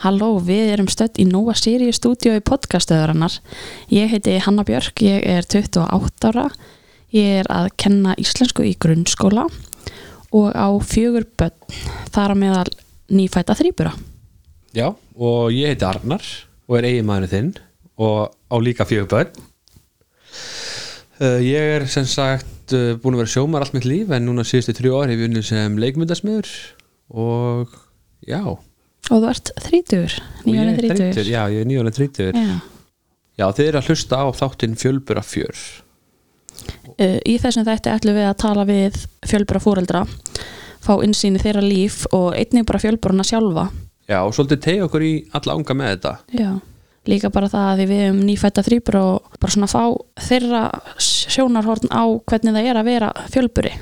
Halló, við erum stödd í Nova Sirius stúdíu í podcastöðurinnar. Ég heiti Hanna Björk, ég er 28 ára, ég er að kenna íslensku í grunnskóla og á fjögur börn, þar að meðal nýfæta þrýbura. Já, og ég heiti Arnar og er eiginmaðurinn þinn og á líka fjögur börn. Uh, ég er sem sagt uh, búin að vera sjómar allt mitt líf en núna síðustu þrjú ári hef ég vunnið sem leikmyndasmiður og já, Og þú ert þrítur, er þrítur. já, ég er nýjónu þrítur Já. Já, þið eru að hlusta á þáttinn fjölbura fjör Uh, í þessum þætti ætlum við að tala við fjölbura fóreldra, fá innsýn í þeirra líf og einnig bara fjölburuna sjálfa. Já, og svolítið tegja okkur í alla ánga með þetta Já. Líka bara það að við hefum nýfætta þrýbura og bara svona fá þeirra sjónarhorn á hvernig það er að vera fjölburi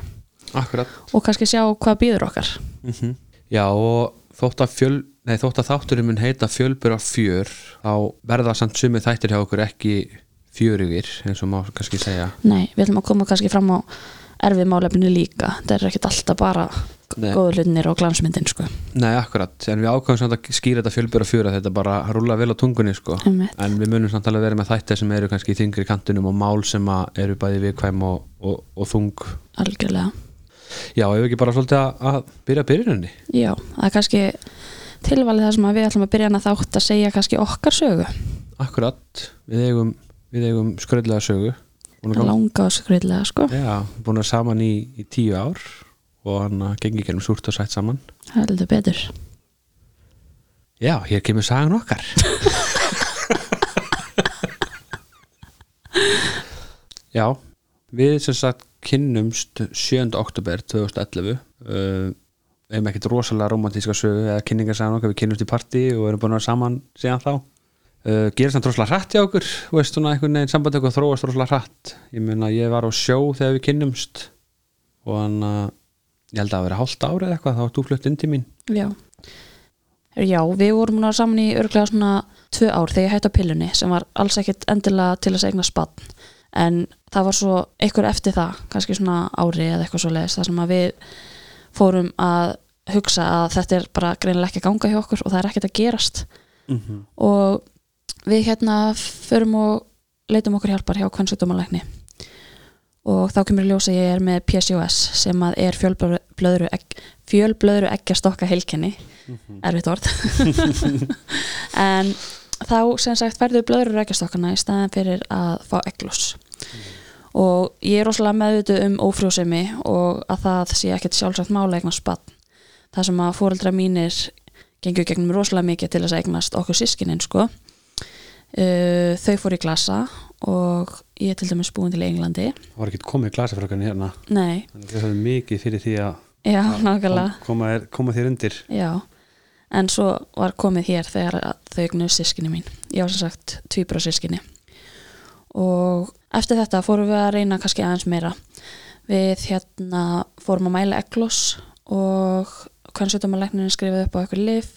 Akkurat og kannski sjá hvað býður okkar. mm Já, og þótt að, fjöl, nei, þótt að þátturinn mun heita fjölbura fjör þá verða samt sumið þættir hjá okkur ekki fjörugir eins og má kannski segja Nei, við ætlum að koma kannski fram á erfið málefni líka. Það er ekkert alltaf bara hlutinir og glansmyndin, sko. Nei, akkurat, en við ákvæðum samt að skýra þetta fjölbura fjör að þetta bara rúla vel á tungunni sko. En við munum samt alveg vera með þættir sem eru kannski í þingri kantunum og mál sem eru bæði viðkvæm og, og, og þung Algjörlega. Já, ef ekki bara svolítið að, að byrja byrjunni Já, það er kannski tilvalið það sem við ætlum að byrja hana þátt að segja kannski okkar sögu. Akkurat, við eigum, eigum skröldlega sögu Langa og skriðlega, sko. Já, búin að saman í, í tíu ár og hann gengi gennum súrt og sætt saman Heldur betur. Já, hér kemur sagan okkar Já, við sem sagt kynnumst 7. oktober 2011 uh, eigum ekkert rosalega romantíska sögu eða kynningarsagan okkar, við kynnumst í partí og erum búin að vera saman síðan þá. Uh, gerist hann rosalega hratt hjá okkur veist svona einhvern veginn samband okkur þróast rosalega hratt. Ég meina ég var á sjó þegar við kynnumst og hann að ég held að það vera hálft árið eitthvað þá var þú flutt inn til mín. Já. Já, við vorum núna saman í örglega svona tvö ár þegar ég hætti á pillunni sem var alls ekkit endilega til að eigna spann en það var svo einhver eftir það, kannski svona ári eða eitthvað svo leiðist, það sem að við fórum að hugsa að þetta er bara greinilega ekki að ganga hjá okkur og það er ekkit að gerast. Mm -hmm. og við hérna förum og leitum okkur hjálpar hjá kvannsugdómalækni og þá kemur í ljós að ég er með PCOS sem að er fjölblöðru egg, fjölblöðru eggjastokka heilkenni. Erfitt orð. En þá sem sagt verður blöðru eggjastokkana í staðan fyrir að fá eggloss og ég er rosalega meðvituð um ófrjósemi og að það sé ekkert sjálfsagt mála eignast bann það sem að fóreldra mínir gengur gegnum rosalega mikið til þess að eignast okkur sískinin sko. Uh, þau fór í glasa og ég er til dæmis búin til Englandi. Það var ekkert komið glasafrökan hérna. Nei, það er mikið fyrir því að já, nákvæmlega. kom- koma, koma þér undir. Já, en svo var komið hér þegar þau egnuðu sískinni mín. Ég var sem sagt tvíbra sískinni. Og eftir þetta fórum við að reyna kannski aðeins meira. Við hérna fórum að mæla eggloss og hvernig svolítið maður læknirinn skrifaði upp á eitthvað lif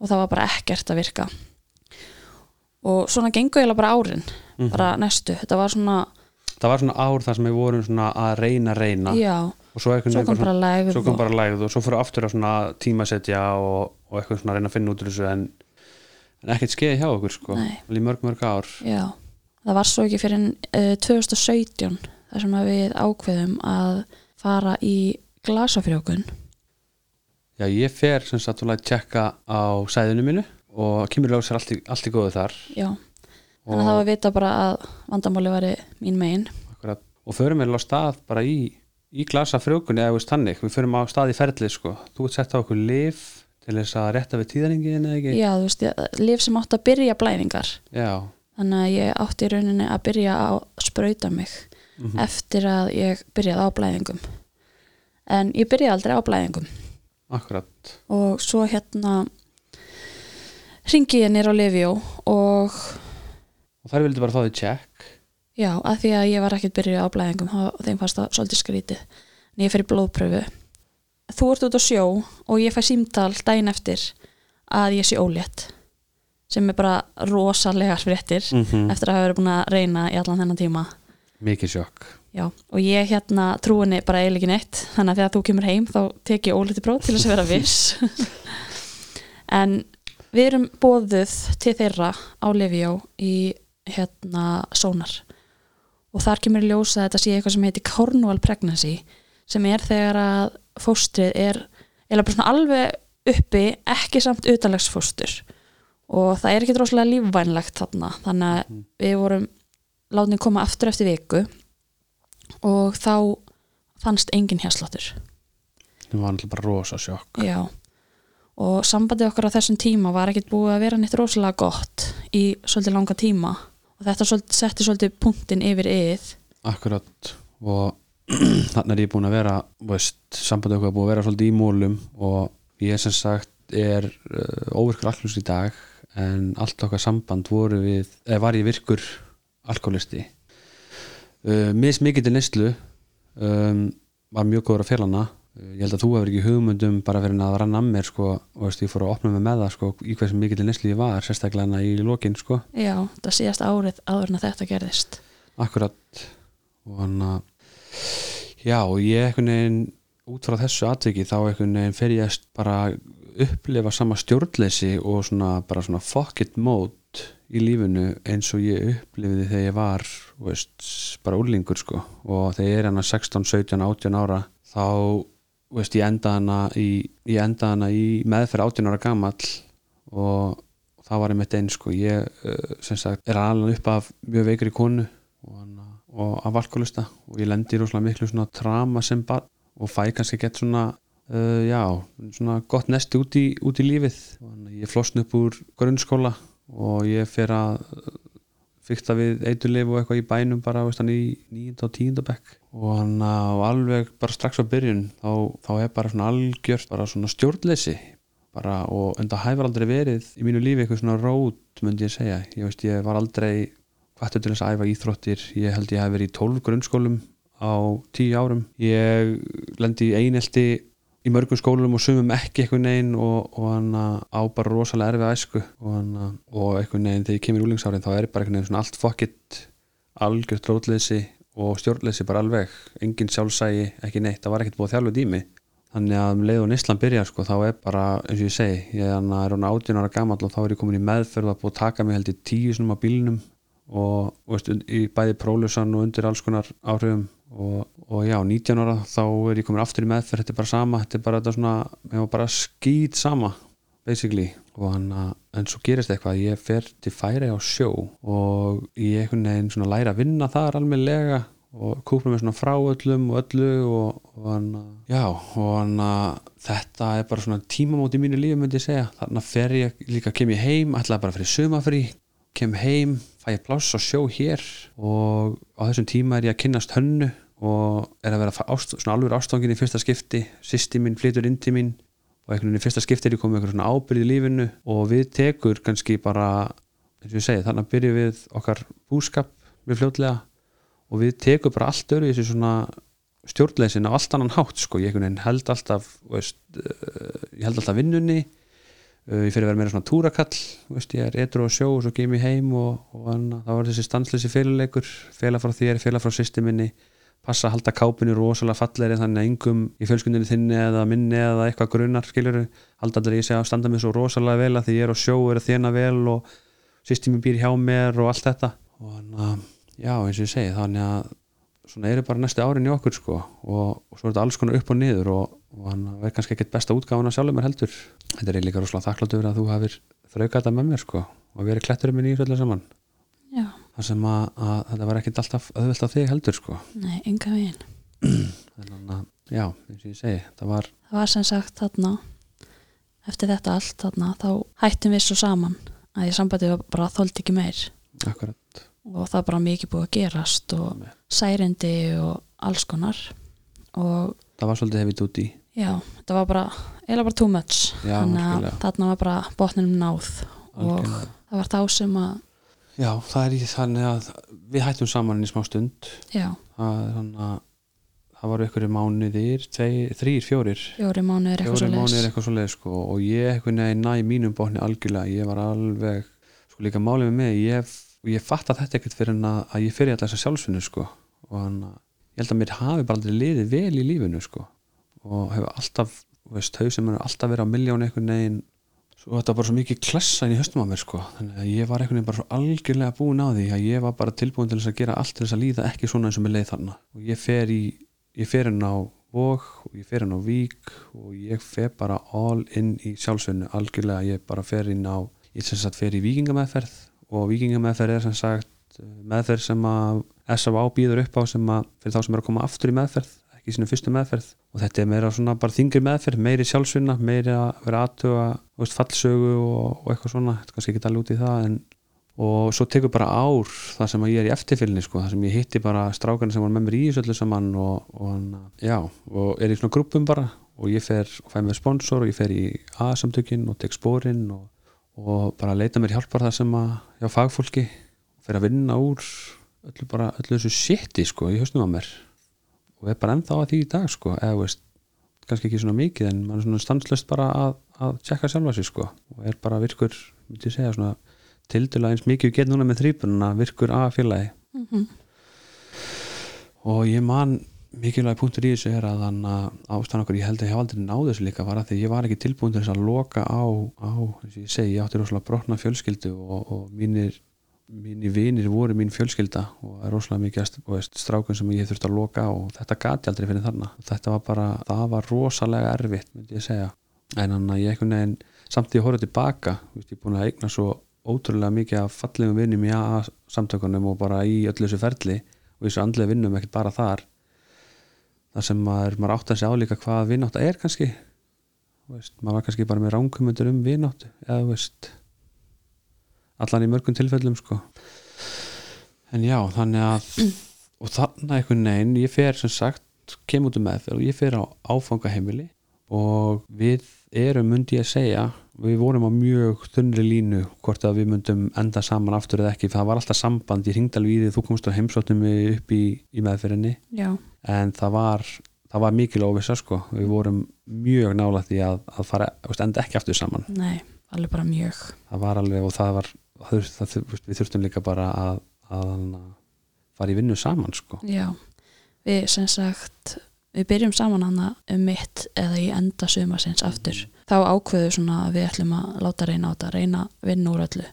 og það var bara ekkert að virka. Og svona gengur ég bara árin, Mhm. bara næstu. Þetta var svona, Það var svona ár þar sem við vorum svona að reyna reyna já, og svo, svo kom bara lægð svo kom og- bara lægð og svo fyrir aftur að svona tímasetja og, og eitthvað svona að reyna að finna út úr þessu en, en ekkert skeiði hjá okkur sko. Alveg í mörg mörg ár. Já, það var svo ekki fyrir uh, 2017 þar sem að við ákveðum að fara í glasafrjókun Já, ég fer sem sagt að tjekka á sæðinu mínu og kemur ljós er allt í, allt í góðu þar. Já, þannig að það var vita bara að vandamáli væri mín megin. Akkurat, og förum við á stað bara í, í glasa frjókunni eða veist þannig, við förum á stað í ferlið sko. Þú ert sett á okkur lif til þess að rétta við tíðaringin eða ekki? Já, þú veist, líf sem átti að byrja blæðingar. Já. þannig að ég átti í rauninni að byrja að sprauta mig Mhm. eftir að ég byrjaði á blæðingum. En ég byrjaði aldrei á blæðingum. Akkurat. Og svo hérna ringi ég nýr á Livjó og og þær vildi bara fá því check. Já, að því að ég var ekkert byrjuð á blæðingum þá þeim fannst það svolítið skrítið. En ég fyrir blóðpröfu Þú ert út á sjó og ég fæ símtal daginn eftir að ég sé ólétt sem er bara rosalegar fréttir -hmm. eftir að hafa verið búin að reyna í allan þennan tíma. Mikið sjokk. Já, og ég hérna trúinni bara eiginlega ekki neitt þannig að þegar þú kemur heim þá tek ég ólétti próf til þess að vera viss. En við erum bóðuð til þeirra á Livjó í hérna sónar. Og þar kemur í ljósa að þetta sé eitthvað sem heitir Cornwall pregnancy sem er þegar að fóstrið er alveg uppi ekki samt utalagsfóstur og það er ekki droslega lífvænlegt þarna. Þannig að Mhm. við vorum látin koma aftur eftir viku og þá fannst engin hérsláttur það var alltaf bara rosa sjokk. Já, og sambandið okkar á þessum tíma var ekkit búið að vera neitt rosalega gott í svolítið langa tíma. Og þetta setti svolítið punktin yfir yð akkurat. Og þannig er ég búin að vera veist, sambandi okkur er búin að vera svolítið í mólum og ég sem sagt er uh, óvirkur alkoholist í dag en allt okkar samband voru við eða var ég virkur alkoholisti uh, mis mikið til neyslu um, var mjög góður að félana. Ég held að þú hefur ekki hugmyndum bara fyrir að ranna að mér sko, og veist, ég fór að opna mig með það sko, í hversu mikið til neyslu ég var sérstaklega í lokin sko. Já, það síðast árið áður en að þetta gerðist. Akkurat. Og hann að já, og ég einhvern veginn út frá þessu atviki þá einhvern veginn fer ég bara upplifa sama stjórnleysi og svona bara svona fuck it mode í lífinu eins og ég upplifiði þegar ég var veist, bara úrlingur sko. Og þegar ég er hann að 16, 17, 18 ára þá veist, ég enda hana í, ég enda hana í meðferð 18 ára gamall og það var einmitt einn sko. Ég uh, sem sagt er alveg upp af mjög veikri konu og, af alkoholista og ég lendi rosalega miklu svona trama sem barn og fæ kannski gett svona uh, já, svona gott nesti út í, út í lífið ég flosn upp úr grunnskóla og ég fer að uh, fykta við eiturleif og eitthvað í bænum bara veist, í 9. og 10. bekk og hann og alveg bara strax á byrjun þá, þá er bara svona algjört bara svona stjórnleysi bara og enda hæfur aldrei verið í mínu lífi eitthvað svona rót myndi ég segja ég veist ég var aldrei hvattu til þess að æfa íþróttir. Ég held ég hef verið í 12 grunnskólum á 10 árum. Ég lendi í einelti í mörgum skólum og sumum ekki eitthvað neginn og, og hann á bara rosalega erfið æsku. Og, hana, og eitthvað neginn þegar ég kemur í úlingsárin þá er bara eitthvað neginn svona allt fokkitt algjört rótleysi og stjórnleysi bara alveg, engin sjálfsægi ekki neitt, það var ekkert búið að þjálfa dými þannig að um leið og Nýsland byrjar sko, þá er bara, eins og ég segi, ég er hann 18 ára gamall og þá er ég komin í meðferð og það er búið að taka mig held í tíu snum á bílnum og, veist, í bæði prólusan og undir alls konar áhrifum og, og já, 19 ára þá er ég komin aftur í meðferð, þetta er bara sama þetta er bara þetta svona, ég var bara skýt sama basically. Og hann að en svo gerist eitthvað, ég fer til færi á sjó og ég einhvern veginn svona læra að vinna þar almennilega og kúpla mig svona frá öllum og öllu og, og hann að, já, og hann að þetta er bara svona tímamót í mínu lífi myndi ég segja, þannig að fer ég líka kem ég heim, ætlaði bara fyrir sumafrí kem heim, fæ ég pláss á sjó hér og á þessum tíma er ég að kynnast hönnu og er að vera ást, svona alveg ástofangin í fyrsta skipti. Sýsti mín flytur inn til mín og einhvern veginn í fyrsta skipti er ég komið eitthvað svona ábyrð í lífinu og við tekur kannski bara eins og ég segi, þannig að byrja við okkar búskap við fljótlega og við tekum bara allt öru í þessu svona stjórnleysin á allt annan hátt sko, ég held alltaf veist, uh, ég held alltaf vinnunni ég fyrir að vera meira svona túrakall veist, ég er etru á sjó og svo kem ég heim og, og hana, það var þessi stansleysi féluleikur félag frá þér, félag frá systeminni passa að halda kápinu rosalega fallegri þannig að yngum í fjölskyndinu þinni eða minni eða eitthvað grunnar skilur halda allir ég sé að standa mig svo rosalega vel að því ég er á sjó er að þjána vel og systemi býr hjá mér og allt þetta. Og þannig að já eins og ég segi þannig að svona eru bara næstu árin í okkur sko og, og svo er þetta alls konar upp og niður og, og hann verður kannski ekkert besta útgáfuna sjálfur mér heldur. Þetta er líka rosalega þakklátt yfir að þú hafir þraukað þetta með mér sko og verið kletturinn minn í þessu öllu saman. Já, þar sem að, að þetta var ekkert alltaf öðvöld á þig heldur sko. Nei, enga veginn. Þannig að já, eins og ég segi það var, Það var sem sagt þarna eftir þetta allt þarna þá hættum við svo saman að ég sambandi var bara þóldi ekki meir. Akkurat og það er bara mikið búið að gerast og særindi og alls konar. Og það var svolítið hefðið út í já, það var bara eiginlega bara too much. Já, þannig að þarna var bara botninum náð. Og Algjörlega. það var þá sem að já, það er í þannig að við hættum saman í smá stund. Já, það, það var ykkur mánuðir, tvei, þrýr, fjórir. Fjórir mánuðir eitthvað svo leið sko, og ég eitthvað næ mínum botni algjörlega. Ég var alveg, sko líka málið með mig ég, ég fatt að þetta ekkert fyrir en að, að ég fyrir alltaf þessa sjálfsvinnu sko. Og hann, ég held að mér hafi bara aldrei liðið vel í lífinu sko. Og hefur alltaf, veist, þau sem er alltaf verið á miljón eitthvað neginn svo þetta var bara svo mikið klessa inn í höstum á mér sko. Þannig að ég var einhvern veginn bara svo algjörlega búin á því að ég var bara tilbúin til þess að gera allt til þess að líða ekki svona eins og mér leið þarna. Og ég fer í, ég fer inn á Vog og ég fer inn á Vík og ég fer bara all in í sjálfsvinnu. Algjörlega ég bara fer inn á ég sem sagt fer í vikingameðferð og vikingameðferð er sem sagt meðferð sem að S.A.A. býður upp á sem að fyrir þá sem er að koma aftur í meðferð ekki í sinu fyrstu meðferð. Og þetta er meira svona bara þingri meðferð, meiri sjálfsvinna meiri að vera veist, fallsögu og, og eitthvað svona. Þetta kannski ekki alveg út í það en, og svo tekur bara ár það sem að ég er í eftirfylgni sko, það sem ég hitti bara strákarna sem var með mér í öllu saman og, og, já, og er í svona grúpum bara. Og ég fer og fæ með sponsor og ég fer í A-samtökin og tek spórin og, og bara leita mér hjálpar það sem að já, fagfólki. Fer að vinna úr öllu bara öllu þessu shiti sko í hausnum á mér. Og er bara ennþá að því í dag sko eða veist, kannski ekki svona mikið en mann er svona stanslöst bara að, að tjekka sjálfa sig sko og er bara virkur, myndi ég segja svona tildula eins mikið við getum núna með þrýpununa virkur að félagi mm -hmm. og ég man mikilvægi punktur í þessu er að þannig að ástæðan okkur, ég held að ég hef aldrei náð þessu líka var að því ég var ekki tilbúin til þess að loka á, á þess að ég segi, ég átti rosalega brotna fjölskyldu og, og mínir mínir vinir voru mín fjölskylda og er rosalega mikið strákun sem ég þurfti að loka á og þetta gati aldrei fyrir þarna. Þetta var bara, það var rosalega erfitt myndi ég segja, en þannig að ég einhvern veginn samt að horfa tilbaka ég er búin að eigna svo ótrúlega mikið af fallegum vinnum í AA samtökunum og bara í öllu þessu ferli og þessu andlega vinnum ekkert bara þar þar sem maður, maður átt að segja álíka hvað vinnátt er kannski. Veist, maður var kannski bara með ránkumundur um vinnátt eða veist allan í mörgum tilfellum sko. En já þannig að og þannig einhvern veginn ég fer sem sagt kem út um meðferð og ég fer á áfangaheimili og við erum myndi ég að segja við vorum á mjög þunri línu hvort að við myndum enda saman aftur eða ekki. Það var alltaf samband, ég ringd alveg í því þú komst á heimsóttum upp í, í meðferðinni. Já, en það var það var mikil óvisa sko. Við vorum mjög nála því að, að fara, enda ekki aftur saman. Nei, alveg bara mjög. Það var alveg og það var það, það, við þurftum líka bara að, að fara í vinnu saman sko. Já, við sem sagt við byrjum saman hana um mitt eða í enda sumasins aftur. Þá ákveðu svona að við ætlum að láta reyna á þetta, reyna að vinna úr öllu.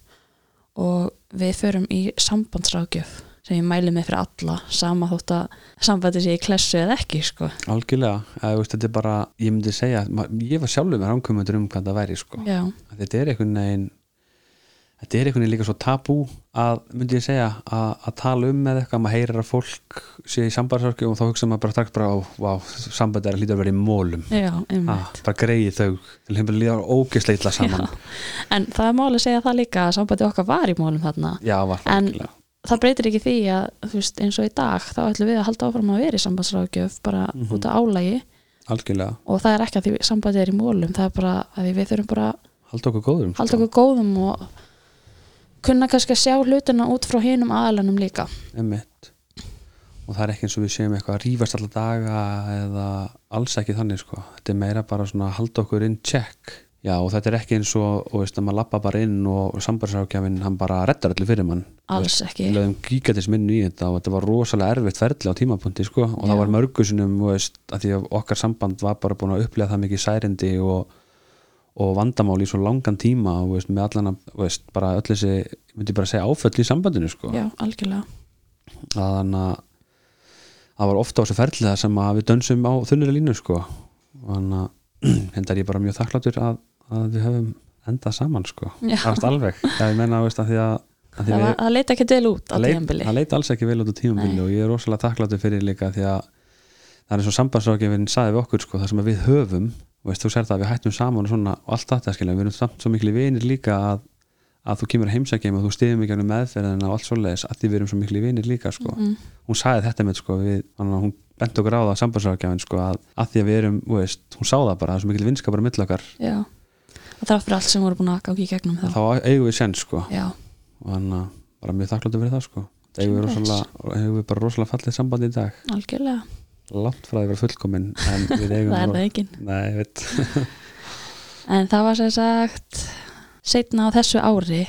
Og við förum í sambandsrákjöf sem ég mæli með fyrir alla sama þótt að sambandi sé í klessu eða ekki sko. algjörlega, eða, veist, þetta er bara ég myndi segja, ég var sjálfur með rámkvömmundur um hvað það væri sko. Þetta er einhvern veginn þetta er einhvern veginn líka svo tabú að, myndi ég segja, að, að tala um með eitthvað, maður heyrir að fólk sé í sambandsrákjöf og þá hugsa maður bara strax bara á, á sambandi er að hlýta að vera í mólum já, ah, einmitt bara greiði þau til hefur líða ógeðslega illa saman. Já. En það er máli að segja það líka að sambandi okkar var í mólum þarna. Já, var En- það breytir ekki því að þú veist, eins og í dag þá ætlum við að halda áfram að vera í sambandsrákjöf bara Mhm. út af álægi algjörlega, og það er ekki að því sambandi er í mólum það er bara að við þurfum bara halda okkur góðum halda okkur góðum og kunna kannski að sjá hlutina út frá hinum aðalunum líka Einmitt. og það er ekki eins og við séum eitthvað að rífast alla daga eða alls ekki þannig sko. þetta er meira bara svona að halda okkur inn check já og þetta er ekki eins og, og veist, að maður lappa bara inn og sambarsákjafinn hann bara reddar öllu fyrir mann alls ekki við lögum gigatis minnu í þetta og þetta var rosalega erfitt ferli á tímapunkti sko. og það Já. var mörgusunum veist, að því að okkar samband var bara búin að upplega það mikið særindi og, og vandamál í svo langan tíma og veist, með allan að bara öll þessi, ég myndi bara segja áföll í sambandinu sko já, algjörlega þannig að það var ofta á þessu ferli það sem við dönsum á þunnri línu sko þannig að hendar ég bara mjög þakkláttur að, að við höfum endað saman sko. Alveg, ég menna veist, að því að, að það, við, það leita ekki del út á tíðanbili það leit alls ekki vel út á tímabili Nei. og ég er rosalega þakkláttur fyrir líka því að það er eins og sambandsrákjafinn saði við okkur sko, það sem við höfum veist, þú sér það að við hættum saman og svona og allt þetta skilja, við erum samt svo miklu vinir líka að, að þú kemur heimsækjum og þú stiðum ekki meðferðina og allt svoleiðis að því við erum svo miklu vinir líka sko. mm, hún sagði þetta með sko, við, hún bent okkur á það sambandsrákjafinn sko, að, að því að við erum, veist, hún sá það bara og það er fyrir allt sem voru búin að gangi í gegnum þá. Þá eigum við senn sko. Já, og þannig að bara mjög þakkláttu fyrir það sko. Það eigum við, rosalega, eigum við bara rosalega fallið samband í dag. Algjörlega. Langt frá því að vera fullkomin en við eigum það er það veit. En það var sem sagt setna á þessu ári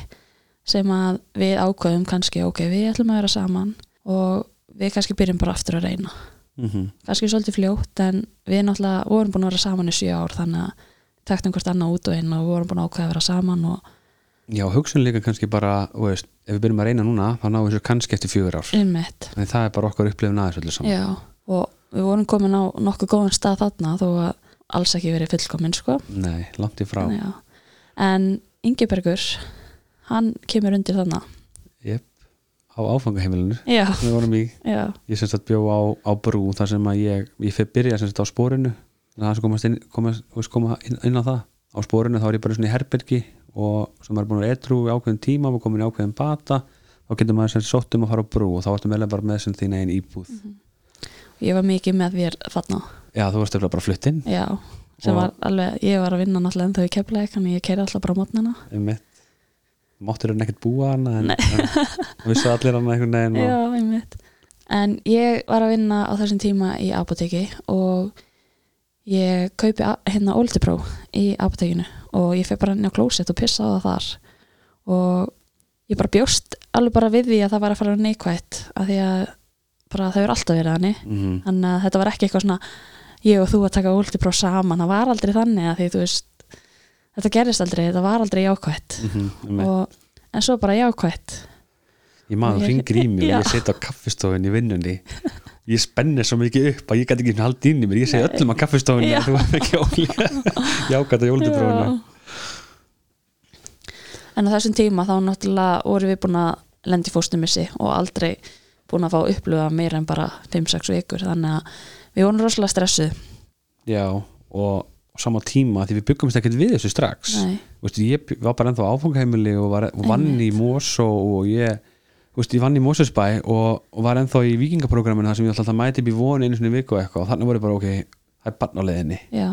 sem að við ákveðum kannski ok, við ætlum að vera saman og við kannski byrjum bara aftur að reyna. Mm kannski svolítið fljótt en við náttúrulega vorum búin að vera saman í sjö ár þannig að þekktum hvort annað út og inn og vorum búin að ákveða að vera saman og Já, hugsun líka kannski bara, veist, ef við byrjum að reyna núna þá náum við þessu kannski eftir fjögur ár. Ymmit en það er bara okkar upplifun aðeins öllu saman. Já, og við vorum komin á nokkuð góðan stað þarna þó að alls ekki verið fullkomin sko. Nei, langt í frá. Já. En Ingebergur hann kemur undir þarna. Jep, á áfangaheimilinu. Já, við vorum í, já, ég semst að bjó á, á brú þar sem að ég, ég fyrir byrja semst á spórinu það er sem komast inn, komast, koma inn, inn á það. Á spórinu þá er ég bara svona í herbergi og sem er búin að etru í ákveðin tíma og komin í ákveðin bata þá getur maður semst sótt um að fara á brú og þá ertu meðlega bara með sem þín einn íbúð. Ég var mikið með þér þarna. Já, þú varst eftir bara flutt inn. Já, sem Og- var alveg, ég var að vinna náttúrulega en þau keflaði, þannig ég keiri alltaf bara á einmitt. Máttur hann ekkert búa hana en, en vissu allir hann einhvern veginn og, Já, einmitt. En ég var að vinna á þessum tíma í apoteki og ég kaupi hérna Oldipró í apotekinu og ég fyrir bara inn á klósett og pissa á það þar. Og ég bara bjóst alveg bara við því að það var að fara neikvætt af því að það hefur alltaf verið þannig. Mm þannig að þetta var ekki eitthvað svona ég og þú að taka Oldipró saman. Það var aldrei þannig að því þú veist þetta gerist aldrei, þetta var aldrei jákvætt. -hmm, og, en svo bara jákvætt. Ég maður hringir í mig og ég set á kaffistofun í vinnunni ég spenni svo mikið upp að ég gæti ekki haldið inn í mér. Ég segi öllum á kaffistofunni Já. að þú var ekki ólíka jákvæmt á jóldubrófuna Já. En á þessum tíma þá náttúrulega vorum við búin að lendi fóstumissi og aldrei búin að fá upplöfa meira en bara 5-6 vikur. Þannig að við vorum rosalega stressuð. Já og á sama tíma því við byggumst ekkert við þessu strax. Veistu, ég var bara ennþá áfangaheimili og, var, og vann í Mosó og ég Veistu, ég vann í Mosesbæ og, og var ennþá í vikingaprógraminu þar sem ég alltaf mæti upp í von einu svona viku og eitthvað og þannig voru bara ok, það er barn á leiðinni. Já.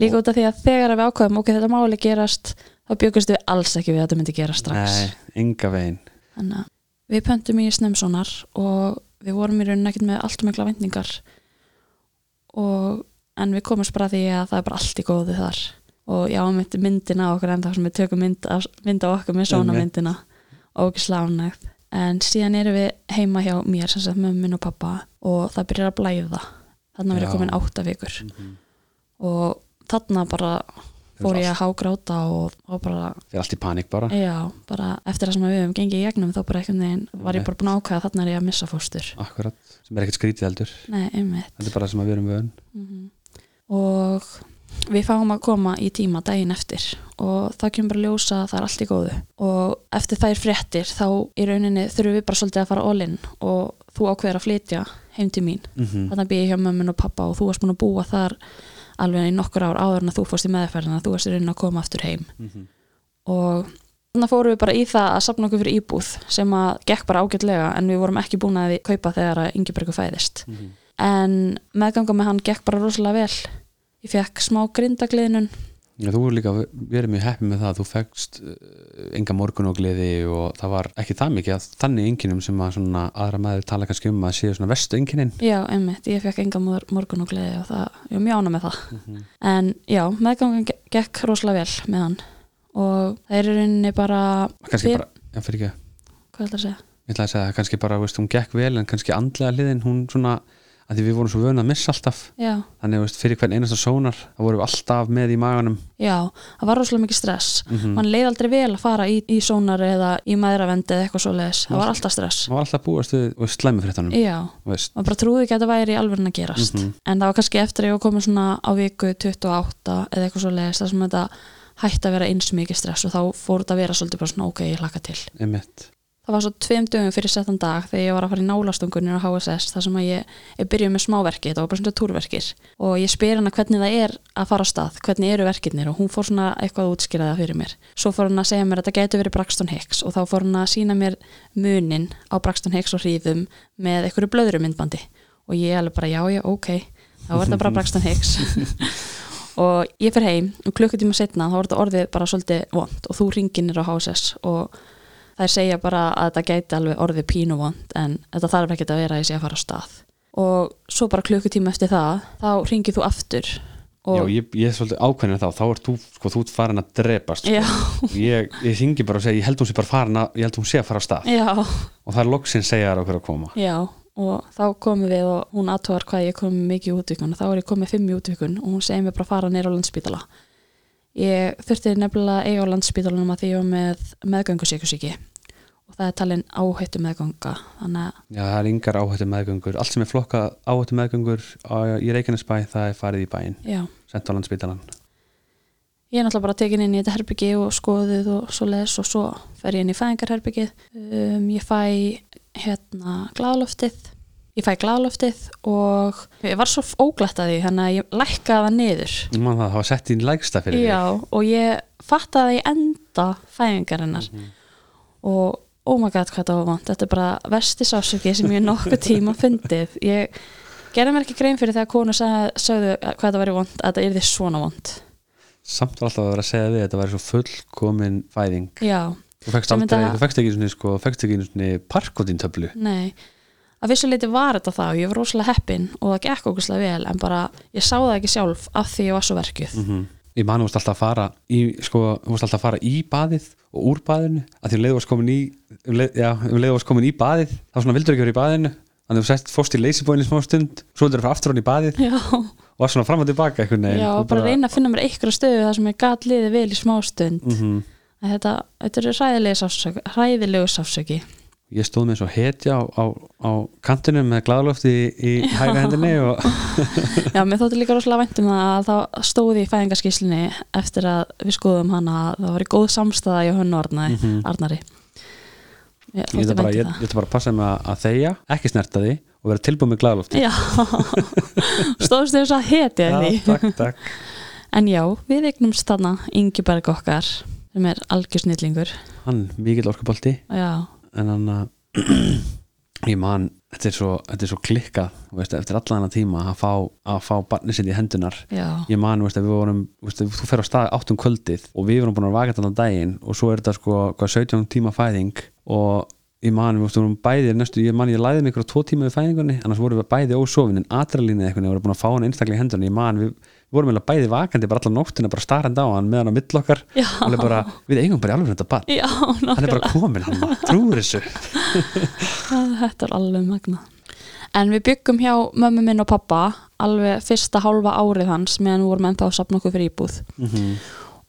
Líka út af því að þegar við ákvæðum ok, þetta máli gerast þá byggumst við alls ekki við að þetta myndi gera strax. Nei, enga veginn. Þannig að við pöntum í snemsonar og við vorum í rauninni ekkert með allt mikla vendingar og en við komumst bara því að það er bara allt í góðu þar. Og já, mynd, myndina okkur en það sem við tökum mynd, mynd á okkur með svona myndina og ekki slánægt en síðan erum við heima hjá mér sem sagt mömmin og pappa og það byrjar að blæða. Þarna verið Já. komin átta vikur. Mhm. og þarna bara fór ég að hágráta og, og bara Fyrir allt í panik bara? Já, bara eftir það sem við höfum gengið í gegnum þá bara einhvern veginn var ég bara búin að ákvæða að þarna er ég að missa fóstur. Akkurat, sem er ekkert skrítið heldur. Nei, einmitt. Þetta er bara það sem að við erum vön. Mm og við fáum að koma í tíma daginn eftir og það kemur bara að ljósa að það er allt í góðu. Og eftir þær fréttir þá í rauninni þurfum við bara svolítið að fara all in og þú ákveður að flytja heim til mín. Mm -hmm. þannig að býja hjá mömmun og pappa og þú varst búin að búa þar alveg í nokkur ár áður en að þú fórst í meðferðina þú varst í rauninni að koma aftur heim. Og þannig fórum við bara í það að sapna okkur fyrir íbúð sem að gekk bara ágætlega en við vorum ekki búin að ég fekk smá grindagliðnun Já, þú er líka verið mjög heppið með það að þú fegst uh, enga morgun og gleði og það var ekki það mikið að þannig enginum sem að aðra maður tala kannski um að séu svona vestu enginin já, einmitt, ég fekk enga mor morgun og gleði og það, ég var mjög ána með það. En já, meðgangan ge- gekk rosalega vel með hann. Og það er í rauninni bara kannski bara, já fyrir ekki. Hvað er það að segja? ég ætla að segja að kannski bara, veist, hún gekk vel en kannski andlega hliðin, hún svona að því við vorum svo vöna að missa alltaf. Já, þannig veist, fyrir hvern einasta sónar þá vorum við alltaf með í maganum. Já, það var rosalega mikið stress. Mm mann leið aldrei vel að fara í, í sónar eða í maðuravendi eða eitthvað svo leiðis það var alltaf stress. það var alltaf búast við, við slæmufréttanum Já, veist, og bara trúði ekki að þetta væri alveg að gerast. Mhm. en það var kannski eftir að ég var komin svona á viku 28 eða eitthvað svo leiðist þar sem þetta hætti að vera eins mikið stress og þá fór þetta að vera svolítið bara svona ok, ég hlakka til. Einmitt það var svo tveim dögum fyrir settan dag þegar ég var að fara í nálastungunir á HSS þar sem að ég, ég byrjuð með smáverki þetta var bara svona túrverkir. Og ég spyr hana hvernig það er að fara á stað hvernig eru verkirnir? Og hún fór svona eitthvað að útskýra það fyrir mér. Svo fór hún að segja mér að þetta getur verið Braxton Hicks og þá fór hún að sína mér munin á Braxton Hicks og hríðum með einhverju blöðrumyndbandi. Og ég alveg bara já já ok þá var þetta bara Braxton Hicks. Og ég fer heim og klukkutíma setna þá var þetta orðið bara svolítið vond og þú ringinir á HSS og þær segja bara að þetta gæti alveg orðið pínu vond en þetta þarf ekki að vera að ég sé að fara á stað. Og svo bara klukkutíma eftir það þá ringir þú aftur Já, ég, ég er svolítið ákveðin þá, þá er þú, sko, þú farin að drepast sko. ég, ég syngi bara og segja, ég held hún sé bara farin að ég held hún sé að fara á stað. Já, og það er loksinn segja þær okkur að koma. Já og þá komum við og hún aðtóðar hvað ég kom mikið í útvikun og þá er ég komið fimm í útvikun og hún segir mér bara fara neyra á landspítala. Ég þurfti nefnilega eiga á landspítalanum að því ég var með meðgöngusíkusíki og það er talin áhættu meðganga þannig að Já, það er yngar áhættu meðgöngur allt sem er flokka áhættu meðgöngur á, í Reykjanesbæ, það er farið í bæinn. Já, sent á landsbítalan ég er náttúrulega bara tekin inn í þetta herbyggi og skoðuð og svo les og svo fer ég inn í fæðingarherbyggið um, ég fæ hérna gladloftið ég fæ gladloftið og ég var svo óglætt að því þannig að ég lækkaði það niður. Man það, var sett í lægsta fyrir já, og ég fattaði enda fæðingarinnar. Og oh my god hvað það var vond þetta er bara vesti sásöki sem ég nokkuð tíma fundið. Ég gerði mér ekki grein fyrir þegar konu sagði, sagði hvað það væri vond að þetta er því svona þig Samt var alltaf að vera að segja við þetta væri svo fullkomin fæðing. Já, Þú Sem aldrei, þú fekkst ekki svona, sko, fekkst ekki svona parkotin töflu nei. Að vissu leiti var þetta það og ég var rosalega heppin og það gekk okkurslega vel en bara ég sá það ekki sjálf af því ég var svo verkjuð. Mm Ég man, þú varst alltaf að fara í, sko, þú varst alltaf að fara í baðið og úr baðinu, að því um leið þú varst komin í um leið, já, um leið þú varst komin í baðið þá svona vildur ekki vera í baðinu. Þannig að þú sest fórst í leysibóinu smá stund svo vildur þú fara aftur hann í baðið já, og var svona fram og tilbaka já Þú bara, reyna að finna mér einhverja stöðu þar sem ég gat liðið vel í smástund mm Mhm. þetta, þetta eru hræðilegu sársöki Ég stóð með svo hetja á, á, á kantinum með gladlofti í, í hæga hendinni og Já, mér þótti líka rosalega væntum að það stóði í fæðingarskíslunni eftir að við skoðum hana. Að það var í góð samstæða í hönnu Arnari, Mhm. Arnari. Ég ætla bara, væntum ég, ætla bara að passa mig að, þegja ekki snerta því og vera tilbúið með gladlofti Já, stóðst þess að hetja því takk, takk. En já, við eignumst þarna Ingiberg okkar sem er algjörsnillingur Hann, mikill orkubolti Já, en hann að ég man, þetta er svo, þetta er svo klikkað veist, eftir allan að tíma að fá, að fá barnið sitt í hendunar já, ég man, veist, við vorum veist, þú fer á stað áttum kvöldið og við vorum búin að vaka þetta daginn og svo er þetta sko hvað, 17 tíma fæðing og ég man, við vorum bæði næstu, ég man, ég læði mig ykkur á tvo tíma við fæðingunni annars vorum við bæði ósofin en atralínið eitthvað við vorum búin að fá hann einstaklega í hendurinn ég man, við, við vorum eiginlega bæði vakandi bara allan nóttina bara starrandi á hann meðan á mill okkar. Já, alveg bara, við eigum bara í alveg þetta barn. Já hann er bara komin, hann trúir þessu. Þetta er alveg magna En við byggum hjá mömmu minn og pappa alveg fyrsta hálfa árið hans meðan við vorum ennþá að sapna okkur fyrir íbúð. Mm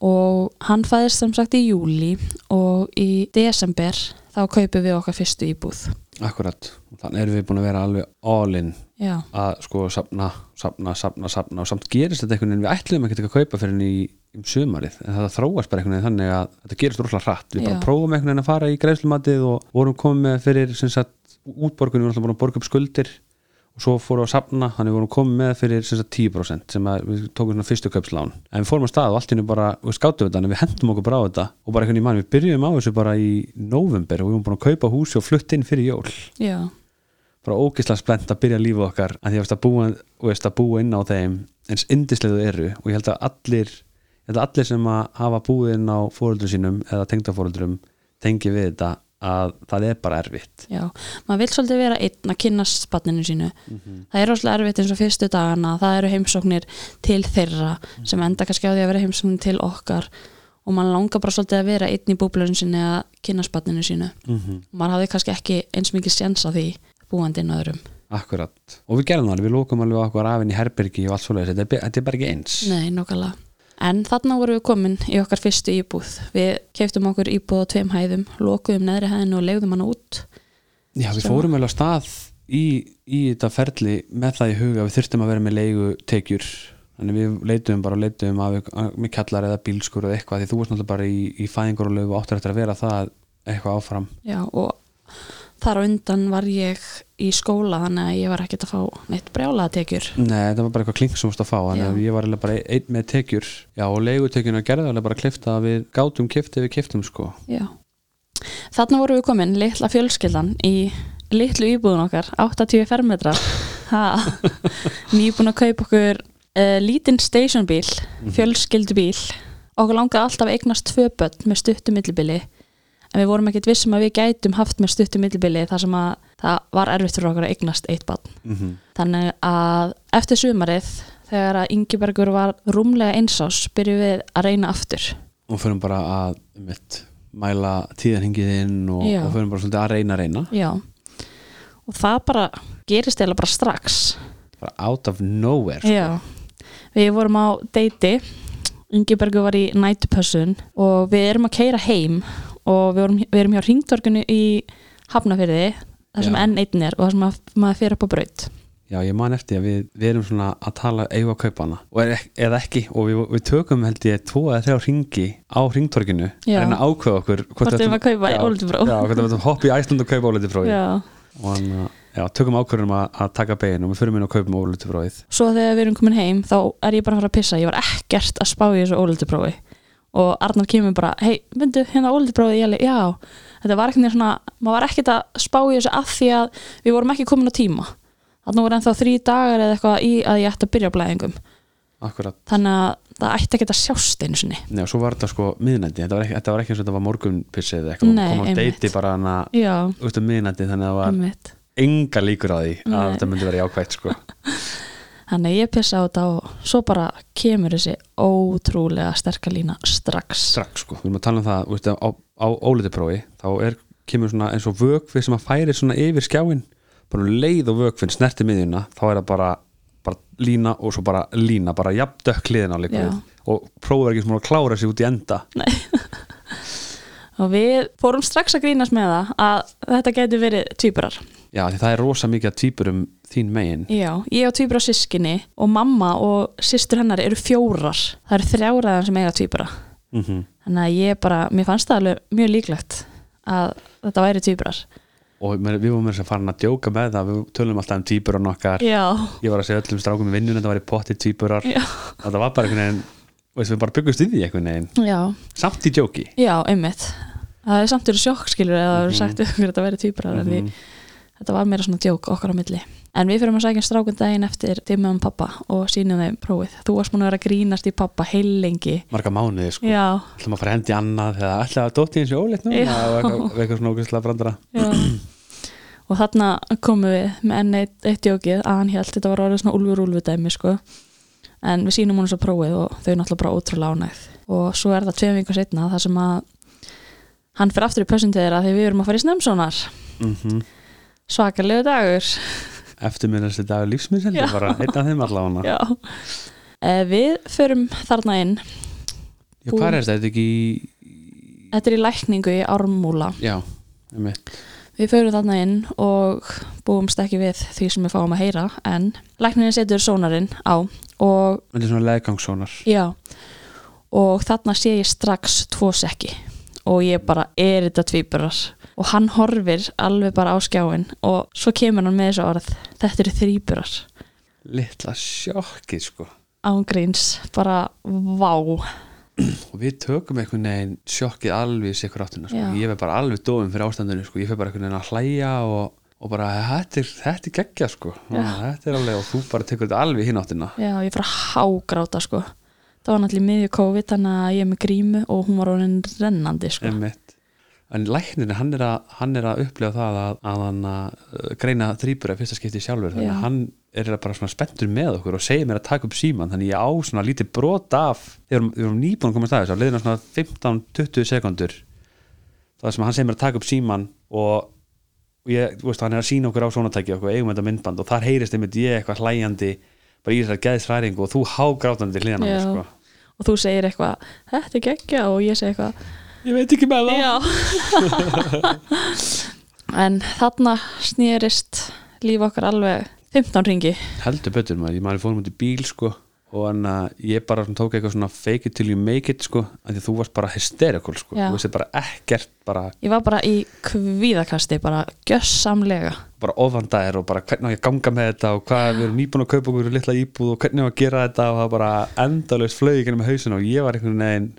og hann fæðist sem sagt í júli og í desember þá kaupum við okkar fyrstu íbúð. Akkurat, þannig erum við búin að vera alveg all in Já, að sko sapna, sapna, sapna, sapna og samt gerist þetta einhvern veginn, við ætlum ekki að kaupa fyrir henni í um sumarið, en það þróast bara einhvern veginn þannig að þetta gerist rosalega hratt. Við bara Já. prófum einhvern veginn að fara í greiðslumatið og vorum komið fyrir sem sagt, útborgunum, við búin að borga upp skuldir og svo fórum við að sapna, þannig við vorum komið með fyrir sem sagt, 10% sem að við tókum svona fyrstu kaupslán, en við fórum að stað og allt í hennu bara, við skáttum þetta, en við hendum okkur bara á þetta og bara einhvern veginn, mann, við byrjum á þessu bara í november og við vorum búin að kaupa húsi og flutt inn fyrir jól. Já, bara ógislega spennt að byrja lífið okkar að því að, búa, veist, að búa inn á þeim eins indislegu eru. Og ég held að allir, held að allir sem að hafa búið inn á fóreldrum sínum eða tengdafóreldrum tengi við þetta að það er bara erfitt. Já maður vil svolítið vera einn að kynnast spanninu sínu. Það er rosalega erfitt eins og fyrstu dagana það eru heimsóknir til þeirra sem enda kannski á því að vera heimsóknir til okkar. Og maður langar bara svolítið að vera einn í búblunum sinni að kynna spanninu sínu. Mm -hmm. og maður hafði kannski ekki eins mikið séns á því búandi inn á öðrum Akkurat, og við gerðum það við lókum alveg okkur af í herbergi og allt svoleiðis, þetta, þetta er bara ekki eins Nei, nokkulega. En þarna vorum við komin í okkar fyrstu íbúð. Við keiftum okkur íbúð á tveim hæðum, lokuðum neðri hæðinu og legðum hana út. Já, við Sem- fórum alveg á stað í, í þetta ferli með það í huga við þurftum að vera með leigu tekjur þannig við leituðum bara og leituðum að, að, með kallar eða bílskur eða eitthvað því þú varst náttúrulega bara í, í fæðingur og lögu og áttur eftir að vera það eitthvað áfram Já, og þar á undan var ég í skóla þannig að ég var ekkert að fá neitt brjálaða tekjur. Nei, þetta var bara eitthvað klink sem þú varst að fá þannig að ég var bara einn með tekjur Já, og leigutekjuna gerði bara klifta að við gátum kifti við kiftum sko Já. Þarna vorum við komin, litla fjölskyldan í litlu íbúðun okkar, 80 fermetrar. Nýbúin að kaupa okkur uh, lítinn stationbíl, fjölskyldubíl. Okkur langaði alltaf eignast tvö börn með stuttu millibili en við vorum ekkert vissum að við gætum haft með stuttu millibili þar sem að það var erfitt fyrir okkur að eignast eitt barn. mm -hmm. Þannig að eftir sumarið þegar að Ingibergur var rúmlega einsás byrjuðum við að reyna aftur. og förum bara að mitt, mæla tíðanhingið inn og, og förum bara svolítið að reyna reyna Já. og það bara gerist eða bara strax bara out of nowhere sko. Já, við vorum á deiti Ingibergur var í nætupössun og við erum að keira heim og við erum, við erum hjá ringtorkunu í Hafnafyrði þar sem Já. N1 er og þar sem að, maður fyrir upp á braut. Já, ég man eftir að við, við erum svona að tala eiga að kaupa hana og er, eða ekki og við, við tökum held ég tvo eða þrjá ringi á að reyna að ákveða okkur Hvort við erum að kaupa Já. ólítufró Já, hvort við erum hoppa í Æsland og kaupa ólítufróið Já. og hann, já, tökum ákvörðum að, að taka begin og við fyrir minn að kaupa ólítufróið Svo þegar við erum komin heim þá er ég bara að fara að pissa. Ég var ekkert að spá í þessu ólítuprófi og Arnar kemur bara hei, myndu, hérna ólítuprófi, ég alveg, já. Þetta var ekkert svona, maður var ekkert að spá í þessu af því að við vorum ekki komin á tíma. Þannig voru ennþá þrý dagar eða eitthvað í að ég ætti að byrja blæðingum. Akkurat, þannig að það ætti ekki að sjást einu sinni. Já, svo var þetta sko miðnætti, þetta var ekki, þetta var ekki eins og þetta var morgunpissið eða eitthvað, Nei, kom á deiti bara hana út um miðnætti þannig að það var einmitt. enga líkur á því að þetta myndi vera jákvætt sko Þannig að ég pissa á þetta og svo bara kemur þessi ótrúlega sterka lína strax. Strax sko, við erum að tala um það veist, á, á ólítuprófi, þá er kemur svona eins og vökvi sem að færi svona yfir skjáin, bara leið og vökvin snerti miðjuna, þá er það bara, bara lína og svo bara lína bara jafn dökk liðin á líka og prófið er ekki svona að klára sig út í enda og við fórum strax að grínast með það að þetta getur verið tvíburar. Já, því það er rosa mikið að týpur um þín megin. Já, ég á tvíbura sískinni og mamma og systur hennar eru fjórar. Það eru þrjáraðan sem eiga tvíbura. Mm þannig að ég bara, mér fannst það alveg mjög líklegt að þetta væri tvíburar. Og við vorum þess að fara að djóka með það við tölum alltaf um týpurinn okkar. Já, ég var að segja öllum strákum í vinnun þetta var í potti týpurar þetta var bara einhvern veginn við bara byggumst í því einhvern veginn. Já, samt í djóki. Já, einmitt það er samt verið sjokk skilur eða það Mhm. verið sagt ykkur að þetta væri tvíburar mm Mhm. þetta var meira svona djók okkar á milli. En við fyrir að sækja strákun daginn eftir tíma um pappa og sínum þeim prófið. Þú varst múin að vera að grínast í pappa heil lengi marga mánuði sko. Já, ætlum að fara að hendi annað þegar ætla að dótti eins og óleitt og eitthvað, eitthvað svona ógæslega brandara? Og þarna komum við með enn eitt, eitt djókið. Að hann held þetta var orðið svona úlfur úlfur dæmi sko. En við sínum hún svo prófið og þau náttúrulega bara ótrúlega ánægð. Og svo er það tveim vingur setna þar sem að hann fyrir aftur í pössun til þeirra því við erum að fara í snemsonar mm svakalegu dagur. Eftir mér þessi dagur lífsmyndsel Já. bara einn af þeim allavega. Eh, við förum þarna inn. Já, hvað er þetta? Er þetta ekki í... þetta er í lækningu í ármúla. Já, einmitt. Við förum þarna inn og búumst ekki við því sem við fáum að heyra en læknirinn setur sónarinn á og Þetta er svona leðgangssónar. Já. Og þarna sé ég strax tvo sekki og ég bara er þetta tvíburar og hann horfir alveg bara á skjáin og svo kemur hann með þessu orð þetta eru þrýburar Litla sjokkið sko ángríns, bara vá Og við tökum einhvern veginn sjokkið alveg í sikur áttina sko. Já. Ég verð bara alveg dofin fyrir ástandinu sko. Ég fer bara einhvern veginn að hlæja og, og bara þetta er, þetta er geggja sko. Já. Þetta er alveg og þú bara tekur þetta alveg hinn áttina já, ég fór að hágráta sko það var náttúrulega í miðju COVID þannig að ég er með grímu og hún var orðin rennandi sko. En læknirinn, hann er að, hann er að upplifa það að, að hann að uh, greina þrýbura fyrsta skipti sjálfur þannig að hann er bara spenntur með okkur og segir mér að taka upp síman þannig ég á svona lítið brot af erum, við erum nýbúin að koma að staðis á leiðina svona 15-20 sekundur það sem hann segir mér að taka upp síman og og ég, þú veist, hann er að sína okkur á svona tæki okkur eigum þetta myndband og þar heyrist einmitt ég eitthvað hlæjandi bara í þessar geðsræringu og þú hágrátandi hliðan á mér sko. og þú segir eitthvað, þetta er geggja og ég segi eitthvað, ég veit ekki með það. Já. En þarna snýrist líf okkar alveg 15 ringi heldur betur maður, ég maður fórum út í bíl sko og hann að ég bara tók eitthvað svona fake it till you make it sko af því að þú varst bara hysterical sko Já. þú veist bara ekkert bara, ég var bara í kvíðakasti bara gjössamlega bara ofandæðir og bara hvernig á ég að ganga með þetta og hvað við erum nýbúin að kaupa okkur litla íbúð og hvernig á að gera þetta og það bara endalaust flög ekki með hausin og ég var einhvern veginn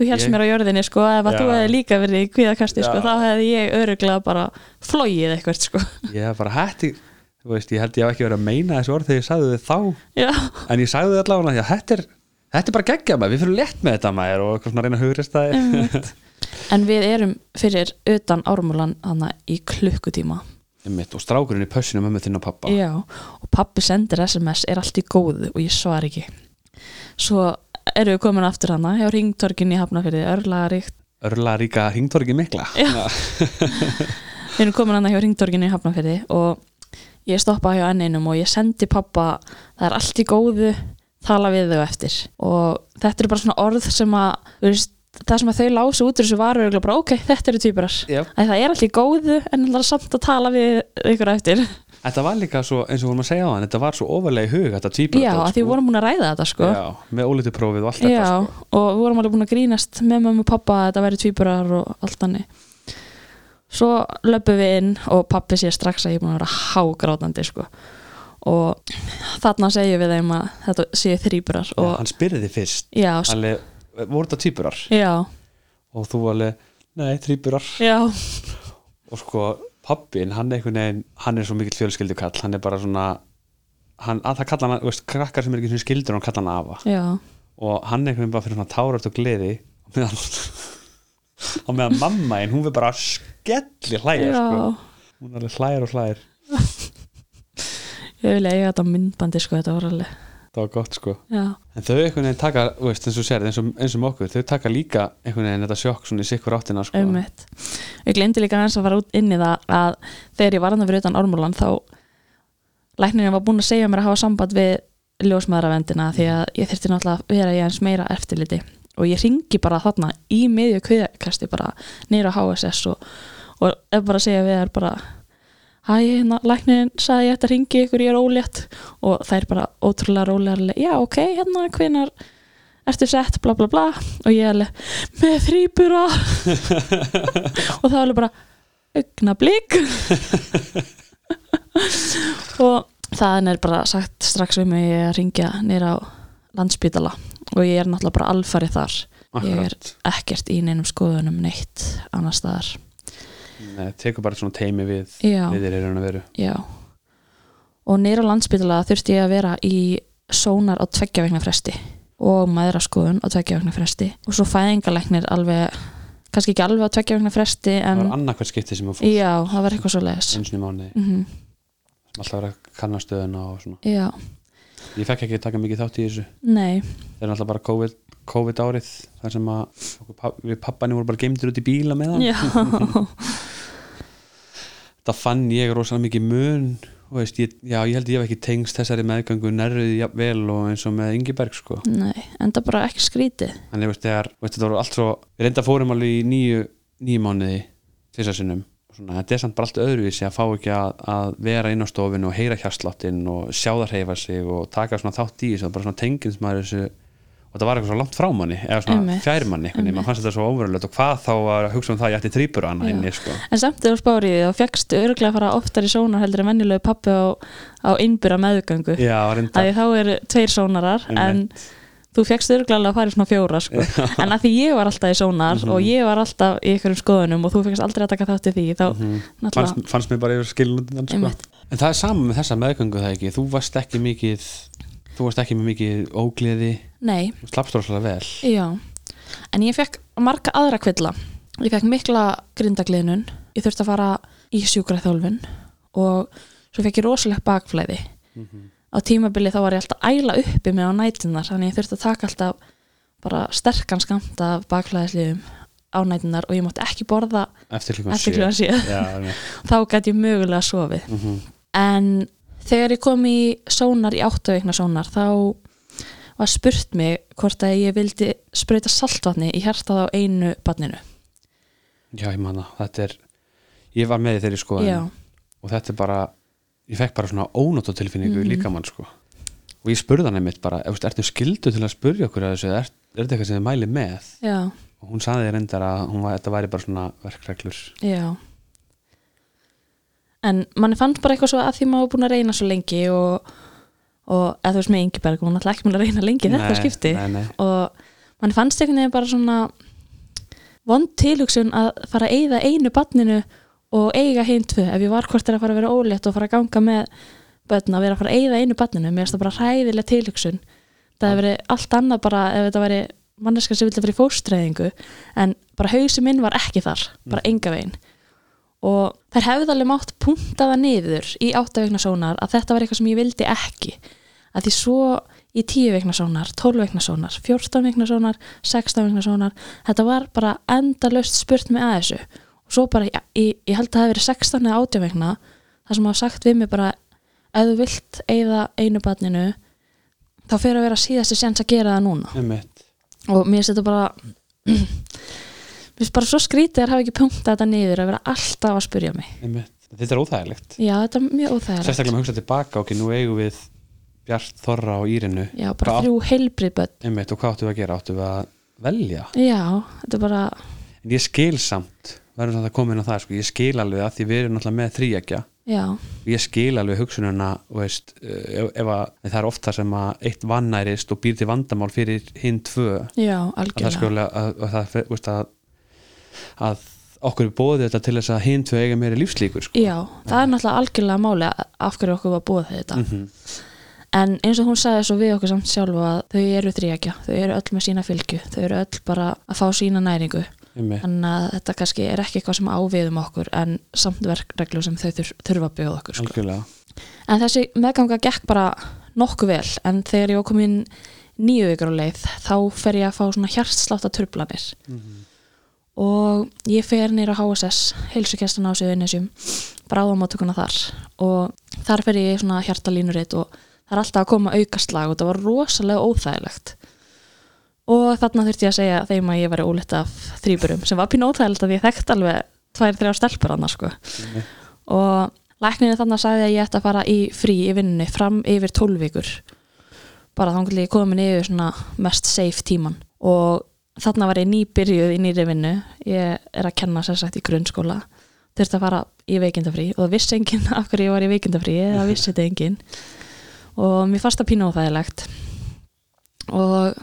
þú helst Ég- mér á jörðinni sko ef að Já. þú hefði líka verið í kvíðakasti sko Já. þá hefði ég öruglega bara flóið eitthvað sko ég var bara hætti þú veist, ég held ég hef ekki verið að meina þessu orð þegar ég sagði þau þá. Já, en ég sagði þau allavega að þetta er Þetta er bara geggja maður, við fyrir létt með þetta maður og svona að reyna að hugrist það en við erum fyrir utan ármúlan hana í klukkutíma. Einmitt, og strákurinn í pössinu mömmu þinn og pappa Já, og pappi sendir SMS er allt í góðu og ég svar ekki. Svo erum við komin aftur hana hjá ringtorkin í Hafnafyrði örlaríkt Örla ríka hringtorgi mikla við erum komin hann hjá ringtorginu í Hafnarfirði og ég stoppa hjá enninum og ég sendi pappa það er allt í góðu, tala við þau eftir. Og þetta eru bara svona orð sem að veist, það sem að þau lásu út úr þessu varu er bara ok, þetta eru týpurar Yep. að það er allt í góðu en það er samt að tala við ykkur eftir. Þetta var líka svo, eins og vorum að segja á hann þetta var svo ofalega í hug, þetta tvíbur já, að því við vorum búin að ræða þetta sko. Já, með ólítið prófið og allt þetta Já, sko. og við vorum alveg búin að grínast með mömmu og pappa að þetta væri tvíburar og allt hannig svo löpum við inn og pappi sé strax að ég er búin að vera hágrátandi sko. og þarna segjum við þeim að þetta séu þrýburar og Hann spyrði þið fyrst. Já, s- alveg, voru þetta tvíburar? Já, og þú alveg, nei, tvíburar já. Og sko, pappin, hann er einhvern veginn hann er svo mikill fjölskyldu kall, hann er bara svona hann, að það kalla hann, veist, krakkar sem er ekki svona skildur hann kalla hann afa. Já, og hann er einhvern veginn bara fyrir svona tárast og gleði. Og meðan og meðan mamma einn, hún við bara skelli já. sko. hún alveg hlæjar og hlæjar. Ég vil eiga þetta á myndbandi sko, þetta var alveg það var gott sko. Já, en þau einhvern veginn taka, veist, eins og sér eins og, eins og okkur, þau taka líka einhvern veginn þetta sjokk svona í sikkur áttina sko. Ummitt ég glemdi líka aðeins að fara út inn í það að þegar ég var hann fyrir utan Ormúlan þá læknirinn var búin að segja mér að hafa samband við ljósmaðuravendina því að ég þurfti náttúrulega að vera í eins meira eftirliti og ég ringi bara þarna í miðju kviðkasti bara nýra HSS og, og ef bara að segja við er bara hæ, hérna, læknirinn sagði ég ætti að ringi ykkur, ég er ólétt. Og það er bara ótrúlega rólega já, ok, hérna, hvenar ertu sett, bla bla bla. Og ég er alveg, með þrýbura og það var alveg bara augna blík og það er bara sagt strax við mig að ringja nýra á landsbítala og ég er náttúrulega bara alfarið þar. Ég er Akkurat. ekkert í neinum skoðunum neitt annar staðar. Nei, tekur bara svona teimi við við þeir eru að veru. Já. Og nýra á landsbítala þurfti ég að vera í sónar á tveggja vegna fresti og maðuraskoðun á tveggja vegna fresti. Og svo fæðingalæknir alveg kannski ekki alveg á tveggja vegna fresti það en var annað skipti sem að fór. Já, það var eitthvað svo leiðis eins og í mánuði. Mm sem alltaf var að kanna stöðuna og svona. Já, ég fekk ekki að taka mikið þátt í þessu. Nei. Það er alltaf bara COVID, COVID árið þar sem að okkur við pappanum voru bara geimdur út í bíla með hann. Já, það fann ég rosalega mikið mun veist, ég, já, ég held ég hef ekki tengst þessari meðgöngu nærrið vel og eins og með Ingiberg sko. Nei en það bara ekki skrítið. Þannig veist, þegar, veist, þetta voru allt svo við reynda fórum alveg í nýju, nýju mánuði þessar sinnum Svona, þetta er samt bara allt öðruvísi að fá ekki að, að vera inn á stofinu og heyra hjarsláttinn og sjá það hreyfa sig og taka svona þátt í þessu og bara svona tengins maður þessu og þetta var eitthvað svo langt frá manni eða svona fjær manni, maður fannst þetta svo óverulegt og hvað þá að hugsa um það að ég ætti þrýpur hana Já. inni sko. en samt þegar þú spárið því þá fjekkstu örglega að fara oftar í sónar heldur en venjulegu pappi á, á innbyrra meðgöngu já, að því þá eru tveir sónarar en Einmitt. Þú fjekkst örglega að fara í svona fjóra sko. en að því ég var alltaf í sónar Mhm. og ég var alltaf í einhverjum skoðunum og þú fjekkst aldrei að taka þátt í því þá Mhm. náttúrulega fannst, fannst mér bara yfir skilundan sko. En það er saman með þessa meðgöngu það ekki þú varst ekki mikið þú varst ekki með mikið ógleði nei, þú slappst rosalega vel Já, en ég fekk marga aðra kvilla. Ég fekk mikla grindagliðnun, ég þurfti að fara í sjúkraþjálfun og svo fekk ég rosalegt bakflæði. Á tímabili þá var ég alltaf æla uppi með á nætunar, þannig ég þurfti að taka alltaf bara sterkan skamt af bakflæðisliðum á nætunar og ég mátti ekki borða eftir kljóðan síðan. Þá gæti ég mögulega sofið. Mhm. En þegar ég kom í sónar, í áttaveikna sónar, þá var spurt mig hvort að ég vildi sprauta saltvatni í hjartað á einu barninu. já, ég manna, þetta er ég var með þeirri skoðan Já, og þetta er bara, ég fekk bara svona ónóttatilfinningu mm Mhm. líka mann sko og ég spurði hann einmitt bara, "Ef, ertu skildu til að spurja okkur að þessu, er, er þetta eitthvað sem þið mæli með já, og hún saði þér reyndar að hún var, þetta væri bara svona verkreglur já. En manni fannst bara eitthvað svo að því maður búin að reyna svo lengi og, og eða þú veist með Ingeberg, hún ætla ekki búin að reyna lengi í þetta Nei, skipti nei, nei. og manni fannst einhvern veginn bara svona vond tilhugsun að fara að eyða einu barninu og eiga hinn tvö. Ef ég var hvort er að fara að vera ólétt og fara að ganga með börn að vera að fara að eyða einu barninu mér finnst það bara hræðilega tilhugsun. Það hefur verið allt annað bara ef þetta væri manneska sem vilja fyrir fóstræðingu en bara hausi minn var ekki þar bara enga veginn. Og þær hefði alveg mátt punta það niður í áttavegna sónar að þetta var eitthvað sem ég vildi ekki. Að því svo í tíu vegna sónar, tólf vegna sónar, fjórtán vegna sónar, sextán vegna sónar, þetta var bara endalaust spurt mig að þessu og svo bara, ég, ég, ég held að það hafi verið 16 eða 18 vegna það sem hafa sagt við mig bara ef þú vilt eigða einu barninu þá fyrir að vera síðasti séns að gera það núna. Einmitt. Og mér þetta bara mér finnst bara svo skrítið að hafa ekki punktað þetta niður að vera alltaf að spyrja mig. Einmitt. Þetta er óþægilegt. Já, þetta er mjög óþægilegt. Sérstaklega með hugsa tilbaka ok, nú eigum við Bjart Þorra og Írinu. Já, bara Hvað- þrjú heilbrið börn. Einmitt og hvað áttum við að gera? Áttum við að velja? já, þetta er bara En ég skil samt, verður samt að koma inn á það sko. ég skil alveg að því við erum náttúrulega með þríækja já, ég skil alveg hugsununa veist, eh, ef, ef að það er ofta sem að eitt vannærist og býr til vandamál fyrir hinn tvö já, að það skjóla að, að, að, að okkur bóðið þetta til þess að hinn tvö eiga meiri lífslíkur sko. já, það er náttúrulega algjörlega máli af hverju okkur var búið þetta mm En eins og hún sagði svo við okkur samt sjálfa að þau eru þríækja, þau eru öll með sína fylgju, þau eru öll bara að fá sína næringu. Þannig að þetta kannski er ekki eitthvað sem áviðum okkur en samt verkreglu sem þau þur, þurfa að bjóða okkur. Sko. En þessi meðganga gekk bara nokkuð vel en þegar ég var komin nýju ykkur á leið þá fer ég að fá svona hjartsláta trublanir Mhm. og ég fer nýra HSS, heilsukestan á Suðunisjum, bráðamáttökuna þar og þar fer ég svona hjartalínuritt og það er alltaf að koma aukaslag og það var rosalega óþægilegt og þarna þurfti ég að segja þeim að ég væri ólitt af þrýburum sem var pínu óþægilegt að ég þekkt alveg tvær, þrjá stelpur annars sko. Einmitt. og lækninu þannig sagði að ég ætti að fara í frí í vinnunni fram yfir 12 vikur. Bara þá ég komin yfir mest safe tíman og þarna var ég nýbyrjuð í nýri vinnu. Ég er að kenna sér sagt í grunnskóla. Þurfti að fara í veikindafrí. Og það vissi enginn af hverju ég var í veikindafrí það vissi þetta enginn. Og mér fannst það pínu óþægilegt og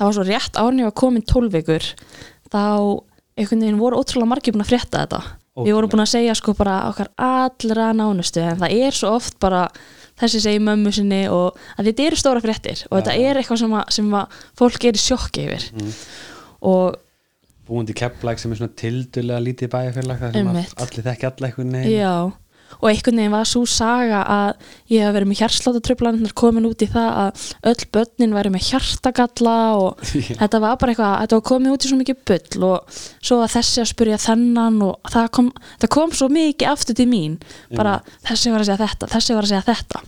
það var svo rétt árni að komin 12 vikur þá einhvern veginn voru ótrúlega margir búin að frétta þetta. Við vorum búin að segja sko bara okkar allra nánustu en það er svo oft bara þessi segi mömmu sinni og að þetta eru stóra fréttir og þetta Já. er eitthvað sem, að, sem að fólk er í sjokki yfir. Mhm. og búin til kepplæk sem er svona tildulega lítið bæjarfélag það sem allir þekki alla veginn. Já og einhvern veginn var svo saga að ég hef verið með hjarsláttatruplanar komin út í það að öll börnin væri með hjartagalla og Já. þetta var bara eitthvað, þetta var komið út í svo mikið bull og svo að þessi að spyrja þennan og það kom, það kom svo mikið aftur til mín, bara þessi var að segja þetta, þessi var að segja þetta.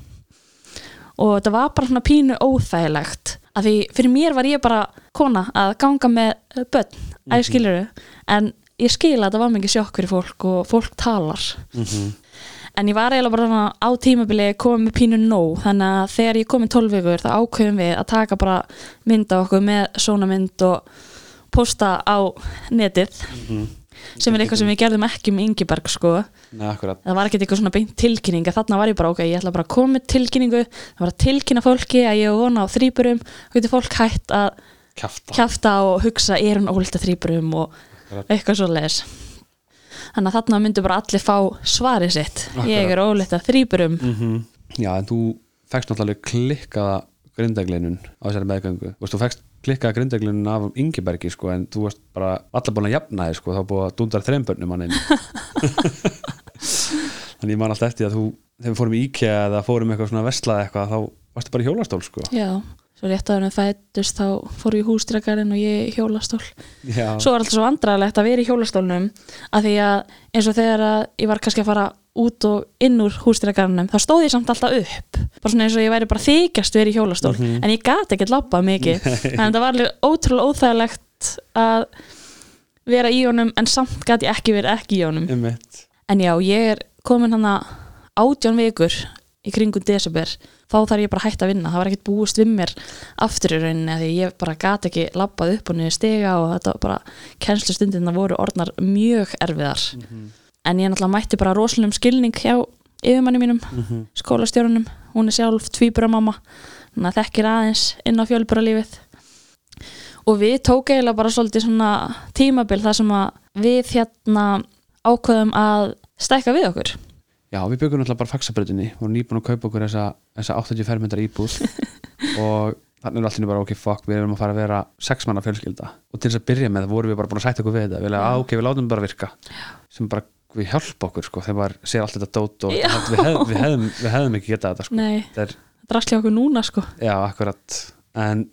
Og þetta var bara svona pínu óþægilegt, af því fyrir mér var ég bara kona að ganga með eh, börn, að ég skilur en ég skil að þetta var mikið sjokk fyrir fólk og fólk talar. Mhm. En ég var eiginlega bara á tímabili komið með pínu nóg. Þannig að þegar ég komið 12 vikur þá ákveðum við að taka bara mynd á okkur með svona mynd og posta á netið Mhm. sem er eitthvað sem við gerðum ekki með Ingeberg sko. Nei, það var ekkert eitthvað svona beint tilkynning þarna var ég bara ok, ég ætla bara að koma með tilkynningu það var að tilkynna fólki að ég vona á þrýburum og getur fólk hægt að kjafta. og hugsa er hún ólita þrýburum og eitthvað svo leis þannig að þarna myndu bara allir fá svarið sitt. Ég er ólita þrýburum Mhm. Já, en þú fekst náttúrulega klikkaða grindaglinun á þessari meðgöngu. Þú veist, þú fekst klikkaða grindaglinun af Ingebergi sko, en þú varst bara allar búin að jafna þig sko, þá búið að dundar þreim börnum hann inn. Þannig ég man alltaf eftir að þú þegar við fórum í IKEA eða fórum eitthvað svona vestlað eitthvað þá varstu bara í hjólastól sko. Já, svo rétt að henni fættust þá fór ég hústrekarinn og ég í hjólastól. Já, Svo var alltaf svo vandræðilegt að vera í hjólastólnum að því að eins og þegar að ég var kannski að fara út og inn úr hústrekarinn þá stóð ég samt alltaf upp. Bara svona eins og ég væri bara þykjast verið í hjólastól Mhm. en ég gat ekkert labbað mikið. En það var alveg ótrúlega óþægilegt að vera í honum en samt gat ég ekki verið ekki í honum. Einmitt. En já, ég er komin hann að átján vikur í kringum desember þá þarf ég bara hætta að vinna, það var ekkert búist við mér aftur í rauninni því ég bara gat ekki labbað upp og niður stiga og þetta var bara kennslustundina voru orðnar mjög erfiðar. En ég náttúrulega mætti bara rosalum skilning hjá yfirmanni mínum, Mhm. skólastjórunum hún er sjálf tvíburamamma þannig að þekkir aðeins inn á fjölburalífið og við tók eiginlega bara svolítið svona tímabil þar sem að við hérna ákveðum að stækka við okkur Já, við byggum náttúrulega bara faxabröðinni og nýbúin að kaupa okkur þessa, þessa 80 fermyndar íbúð. Og þannig er allir bara ok, fuck, við erum að fara að vera sex manna fjölskylda. Og til þess að byrja með vorum við bara búin að sætta okkur við þetta. Við, að, ok, við látum bara virka. Sem bara, við hjálpa okkur sko, þegar maður sér allt þetta dót og við, hef, við, hefðum, við hefðum ekki getað þetta sko. Nei, þetta er, drastli okkur núna sko. Já, akkurat. En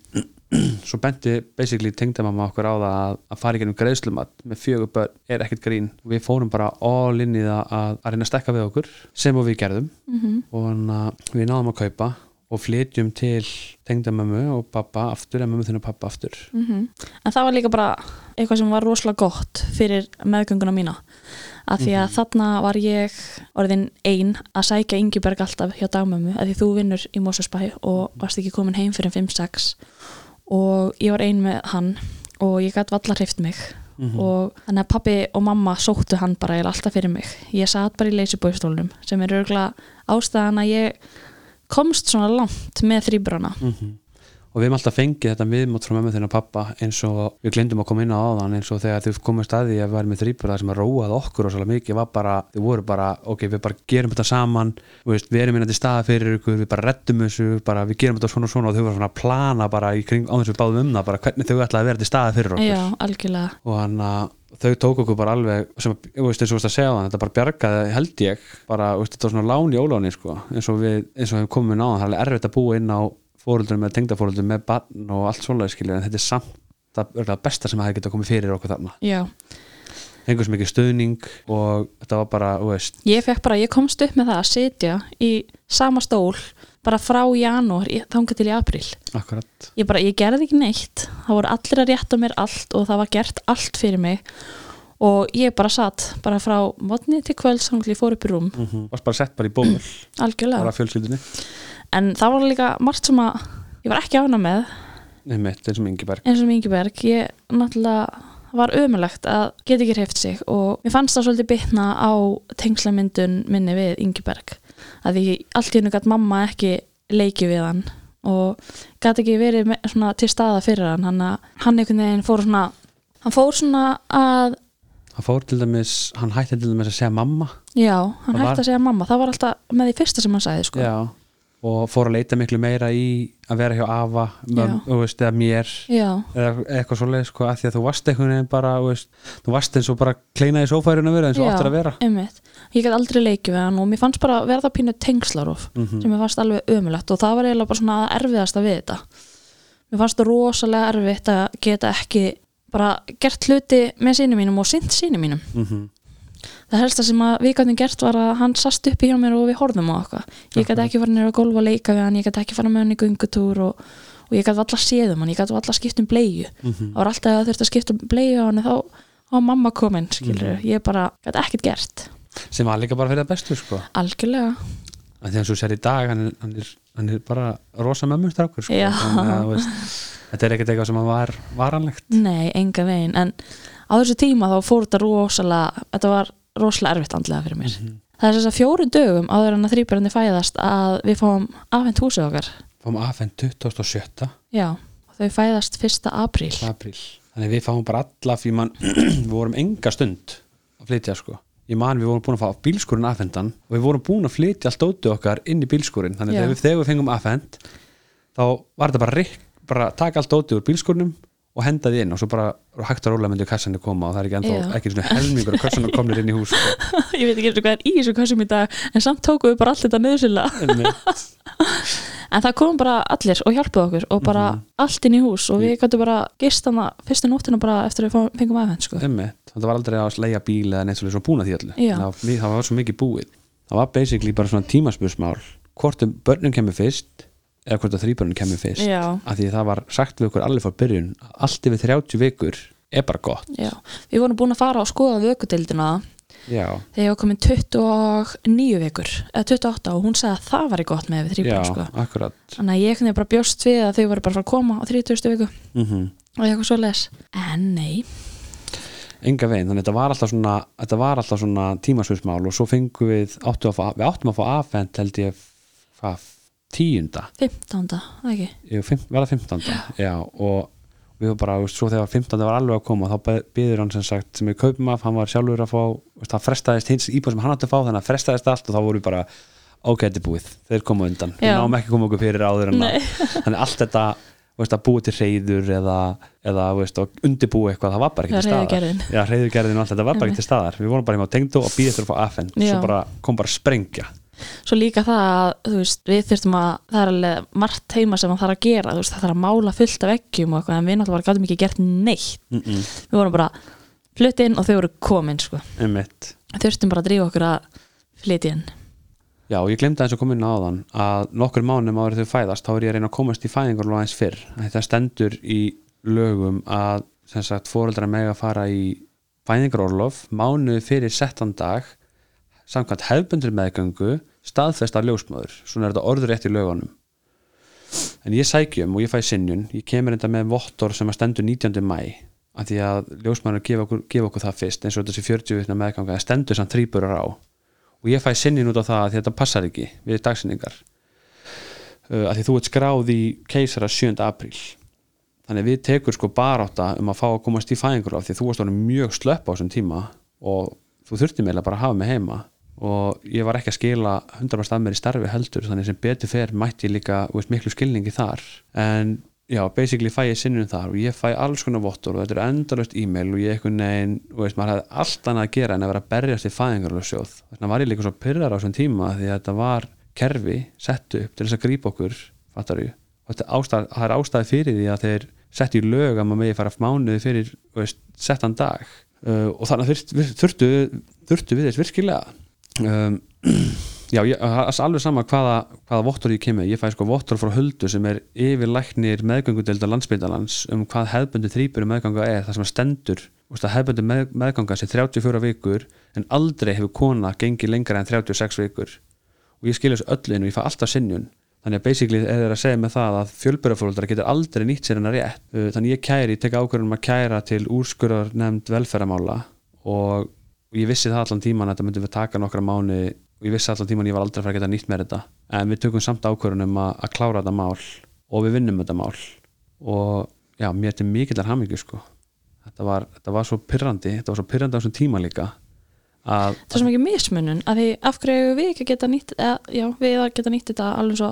svo benti basically tengdamamma okkur á það að, að fara í gennum greiðslumat með fjögur börn er ekkert grín. Við fórum bara all inn í það að, að reyna að stekka við okkur sem og við gerðum. Mm og þannig að við náðum að kaupa og flytjum til tengdamömmu og pappa aftur en mömmu þinn og pappa aftur. En það var líka bara eitthvað sem var rosalega gott fyrir meðgönguna mína. Af því að þarna var ég orðin ein að sækja Ingiberg alltaf hjá dagmömmu af því þú vinnur í Mósusbæ og varst ekki komin heim fyrir 5-6 og ég var ein með hann og ég gæti valla hreift mig. Og þannig að pappi og mamma sóttu hann bara eiginlega alltaf fyrir mig. Ég satt bara í leysibóistólunum sem er örgulega ástæðan að ég komst svona langt með þrýbrana -hmm. Og við hefum alltaf fengið þetta viðmátt frá mömmu þinn og pappa eins og við glindum að koma inn á áðan eins og þegar þau komum staði að við varum með þrýbur það sem að róað okkur og svolítið mikið var bara, þau voru bara, ok, við bara gerum þetta saman veist, við erum inn til staða fyrir ykkur við bara reddum þessu, bara við gerum þetta svona og svona og þau var svona að plana bara í kring á þess við báðum um það, bara hvernig þau ætlaði að vera til staða fyrir okkur. Já, algjörlega. Og hann að þau tók okkur bara alveg sem veist, eins og þú veist að segja það þetta bara bjargaði held ég bara, veist, þetta var svona lán í óláni sko, eins og við, eins og við komum inn á það, er alveg erfitt að búa inn á fóruldrum með tengdafóruldrum með barn og allt svoleiðis skilja en þetta er samt það örgulega besta sem að það geta komið fyrir okkur þarna. Já, einhvers mikið stuðning og þetta var bara, þú veist. Ég fekk bara, ég komst upp með það að sitja í sama stól bara frá janúar þangað til í april akkurat, ég bara, ég gerði ekki neitt. Það voru allir að rétta mér allt og það var gert allt fyrir mig og ég bara satt bara frá mótni til kvölds þannig að ég fór upp í rúm. Mm -hmm. varst bara sett bara í ból algjörlega, en það var líka margt sem að ég var ekki ána með. Nefnitt, eins og Ingeberg eins og Ingeberg, ég náttúrulega var ömulegt að geta ekki hreift sig og mér fannst það svolítið bitna á tengslamyndun minni við Ingeberg að því allt í hennu gætt mamma ekki leiki við hann og gæti ekki verið me- svona til staða fyrir hann. Hann, hann einhvern veginn fór svona hann fór svona að hann fór til dæmis, hann hætti til dæmis að segja mamma já, hann Það var- hætti að segja mamma það var alltaf með því fyrsta sem hann sagði sko. já, og fór að leita miklu meira í að vera hjá Já. þú veist, eða mér já, eða eitthvað svoleið sko, að því að þú varst einhvern veginn bara, veist, þú varst eins og bara kleina í sófærinu að vera eins og áttur að vera einmitt ég gæti aldrei leikið við hann og mér fannst bara verða pínu tengslarof Mhm. sem mér fannst alveg ömulegt og það var eiginlega bara svona erfiðasta við þetta mér fannst það rosalega erfitt að geta ekki bara gert hluti með sínum mínum og sint sínum mínum. Mhm. það helsta sem að við gætum gert var að hann sast upp hjá mér og við horfðum á okkar ég gæti ekki fara nýra að gólfa að leika við hann ég gæti ekki fara með hann í göngutúr og, og ég gæti valla séðum hann, ég gæti valla skipt um bleiu. Mhm. það var alltaf að það þurfti að skipta um bleiu á hann þá var mamma komin, skilur Mhm. ég bara gæti ekkert gert. Sem var líka bara fyrir það bestu sko. Algjörlega. Að að svo sér í dag hann er, hann er, hann er bara rosa mömmu strákur sko. Þetta er ekkert eitthvað sem var varanlegt Nei, enga veginn, en á þessu tíma þá fór þetta rosalega, þetta var rosalega erfitt andlega fyrir mér. Mhm. Það er þess að fjóru dögum áður en að þrýbjörni fæðast að við fáum afhent húsið okkar. fáum aðfenn 27. Já, þau fæðast 1. apríl. apríl þannig við fáum bara alla fyrir mann við vorum enga stund að flytja sko ég man við vorum búin að fá bílskurinn afhendan og við vorum búin að flytja allt ótið okkar inn í bílskurinn þannig Já. þegar við, fengum afhend þá var þetta bara, rik, bara taka allt ótið úr bílskurinnum og henda því inn og svo bara hægt að róla myndi kassanir koma og það er ekki ennþá ekki svona helmingur og kassanir komnir inn í hús sko. Ég veit ekki og hvað er í þessu kassum í dag, en samt tókum við bara allt þetta. Einmitt. En það kom bara allir og hjálpuð okkur og bara allt inn í hús og við gætum bara gist hana fyrstu nóttina bara eftir að við fengum afhent, sko. Þetta var aldrei að sleia bíl eða neitt svolítið að því Já. það, það var svo mikið búið það var basically bara svona tímaspursmál hvort um börnum kemur fyrst eða hvort að þrýbörnum kemur fyrst. Já, af því það var sagt við okkur allir frá byrjun að allt yfir 30 vikur er bara gott. Já. Við vorum búin að fara og skoða vökudildina já, þegar ég var komin 29 vikur eða 28 og hún sagði að það var gott með við já, þrýbjörn sko. þannig að ég bara bjóst við að þau voru bara að fara að koma á 30. viku mm og eitthvað svo les en nei, enga veginn, þannig að þetta var alltaf svona þetta var alltaf svona tímaspursmál og svo fengum við áttum að fá, við áttum að fá afhent held ég hvað, tíunda 15. það ekki Jú, fimm, var það 15. Já, og við varum bara, þú veist, svo þegar 15. var alveg að koma þá byður hann sem sagt, sem við kaupum af hann var sjálfur að fá, þú veist, það frestaðist hins íbúð sem hann átti að fá, þannig að frestaðist allt og þá voru við bara, ok, þetta er búið þeir koma undan, við Já. náum ekki að koma okkur fyrir áður en að, þannig allt þetta þú veist, að búið til reyður eða, eða þú veist, og undirbúið eitthvað, það var bara ekki til staðar reiðugerðin. Já, reyðugerðin og allt þetta var bara ekki til staðar við vorum bara heima á tengdu og býðið eftir að fá afhengt Já. svo bara kom bara sprengja svo líka það að veist, við þurftum að það er alveg margt heima sem það þarf að gera veist, það þarf að mála fullt af veggjum og eitthvað en við náttúrulega gátum ekki gert neitt mm -mm. við vorum bara flutt inn og þau voru komin sko. þurftum bara að drífa okkur að flytja inn Já, ég glemdi aðeins að koma inn á þann að nokkur mánum áður þau fæðast þá er ég að reyna að komast í fæðingar aðeins fyrr þetta stendur í lögum að sagt fóreldra mega fara í fæðingarorlof mánuði fyrir settan dag samkvæmt hefbundur meðgöngu staðfest af ljósmaður svona er þetta orður rétt í lögunum. En ég sækjum og ég fæ sinjun ég kemur enda með vottor sem að stendur 19. mæ af því að ljósmaður gefa okkur, gefa okkur það fyrst eins og þessi 40 vitna meðganga það stendur samt þrýburar á. Og ég fæ sinnin út á það að þetta passar ekki við dagsinningar uh, að því þú ert skráð í keisara 7. apríl. Þannig við tekur sko barátta um að fá að komast í fæðingur af því þú varst orðin mjög slöpp á þessum tíma og þú þurfti meðlega bara að hafa mig heima og ég var ekki að skila 100% af mér í starfi heldur þannig sem betur fer mætti ég líka veist, miklu skilningi þar. En já, basically fæ ég sinnum þar og ég fæ alls konar vottur og þetta er endalust e-mail og ég eitthvað neginn, og veist, maður hefði allt annað að gera en að vera að berjast í fæðingarlöfsjóð þannig að var ég líka svo pyrrar á þessum tíma því að þetta var kerfi settu upp til þess að grípa okkur fattar ég, ástæð, það er ástæði fyrir því að þeir settu í lög að maður megi fara mánuði fyrir veist, settan dag. Uh, og þannig þurftu, þurftu, þurftu við þess virkilega um, Já, ég, er alveg sama hvaða, hvaða vottor ég kemur, ég fæ sko vottor frá Huldu sem er yfirlæknir meðgöngudelda landsbytalans um hvað hefbundi þrýpur meðganga er, það sem að stendur að hefbundi með, meðganga sé 34 vikur en aldrei hefur kona gengið lengra en 36 vikur. Og ég skilja þessu öllu inn og ég fæ alltaf sinnjun þannig að basically er það að segja með það að fjölbörafólkdara getur aldrei nýtt sér hennar rétt. Uh, þannig ég kæri, ég tek ákvörðum að kæra til úrskurðar nefnd velferðamála og, og ég vissi það allan tíman að þetta myndi við taka nokkra mánu og ég vissi allan tíman að ég var aldrei að fara að geta nýtt með þetta. En við tökum samt ákvörðunum að, að klára þetta mál og við vinnum þetta mál. Og já, mér til mikillar hamingju sko. Þetta var, þetta var svo pyrrandi þetta var svo pyrrandi á þessum tíma líka að, það er svo mikið mismunun að því af hverju við ekki geta nýtt eða, já, við að geta nýtt þetta alveg svo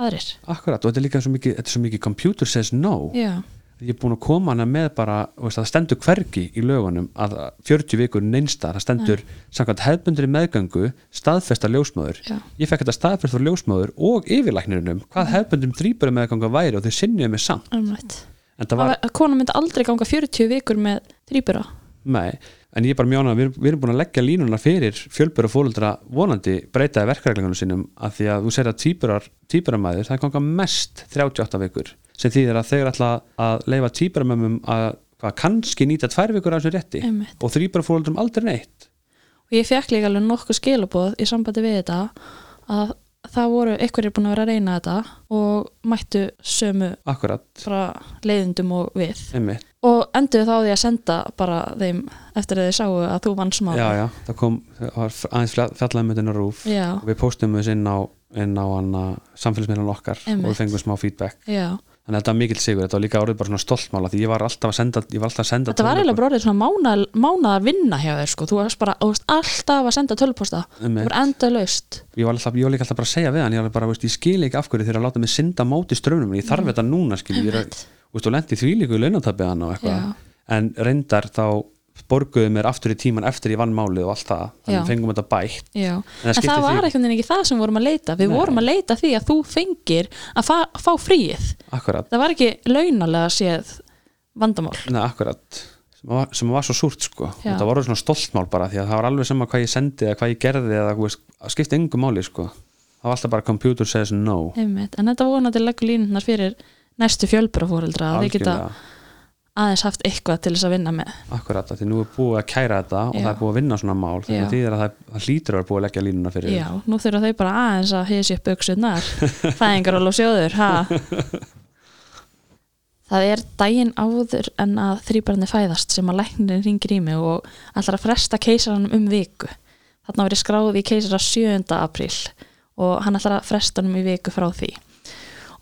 aðrir? Akkurat og þetta er líka svo mikið, þetta er svo mikið computer says no. Já, ég er búin að koma hana með bara veist, það stendur hvergi í lögunum að 40 vikur neinsta, það stendur samkvæmt hefbundri meðgöngu staðfesta ljósmöður já, ég fekk þetta staðfest frá ljósmöður og yfirlæknirunum hvað hefbundum þrýbæri meðganga væri og þau sinniðu mig samt. Umrætt en það var, að kona myndi aldrei ganga 40 vikur með þrýbura nei, en ég er bara mjána við, við erum búin að leggja línuna fyrir fjölböru fólundra vonandi breytaði verkræklingunum sínum að því að þú segir að týpuramæður, það er ganga mest 38 vikur sem þýðir að þeir ætla að leifa týpuramömmum að hvað, kannski nýta tvær vikur af þessu rétti Einmitt. og þrýbæra fólundrum aldrei neitt og ég fekk líka alveg nokkuð skilaboð í sambandi við þetta að það voru einhverjir búin að vera að reyna þetta og mættu sömu akkurat, bara leiðindum og við. Einmitt. Og endur þá því að senda bara þeim eftir að þeir sáu að þú vann smá já, já, það kom það var aðeins fjallaði með þetta rúf já, og við postum þess inn á, á hana, samfélagsmiðlan okkar Einmitt. og við fengum smá feedback. Já. Þannig að þetta var mikill sigur, þetta var líka orðið bara svona stoltmála því ég var alltaf að senda, alltaf að senda þetta var eiginlega bara orðið svona mánaðar, mánaðar vinna hjá þér sko, þú varst bara þú varst alltaf að senda það Einmitt. var enda laust ég var, alltaf, ég var líka alltaf bara að segja við hann ég, bara, veist, ég skil ekki af hverju þeir að láta mig synda á móti ströfnum ég þarf þetta núna skil ég er, veist, og lendi því líku í launatabbi en reyndar þá borguðu mér aftur í tíman eftir ég vann málið og allt það þannig við fengum þetta bætt. Já. það en það var einhvern veginn ekki það sem vorum að leita. Við Nei. vorum að leita því að þú fengir að fa fá fríið. Akkurat, það var ekki launalega séð vandamál. Neða akkurat. Sem var, sem var svo súrt sko. Þetta voru svona stoltmál bara því að það var alveg sama hvað ég sendi eða hvað ég gerði eða veist, skipti engum máli sko. Það var alltaf bara computer says no. Einmitt. en þetta vonandi leggur línundar fyrir næstu fjölburafóreldra að þeir geta. Aðeins haft eitthvað til þess að vinna með akkurat, því nú er búið að kæra þetta og Já. það er búið að vinna svona mál þannig að því að það, hlýtur að vera búið að leggja línuna fyrir Já, nú þurfa þau bara aðeins að hýða sér buksunar fæðingar og sjóður ha? Það er daginn áður en að þrýbarni fæðast sem að læknirinn ringir í mig og ætlar að fresta keisaranum um viku þarna verið skráð í keisara 7. apríl og hann ætlar að fresta hann í viku frá því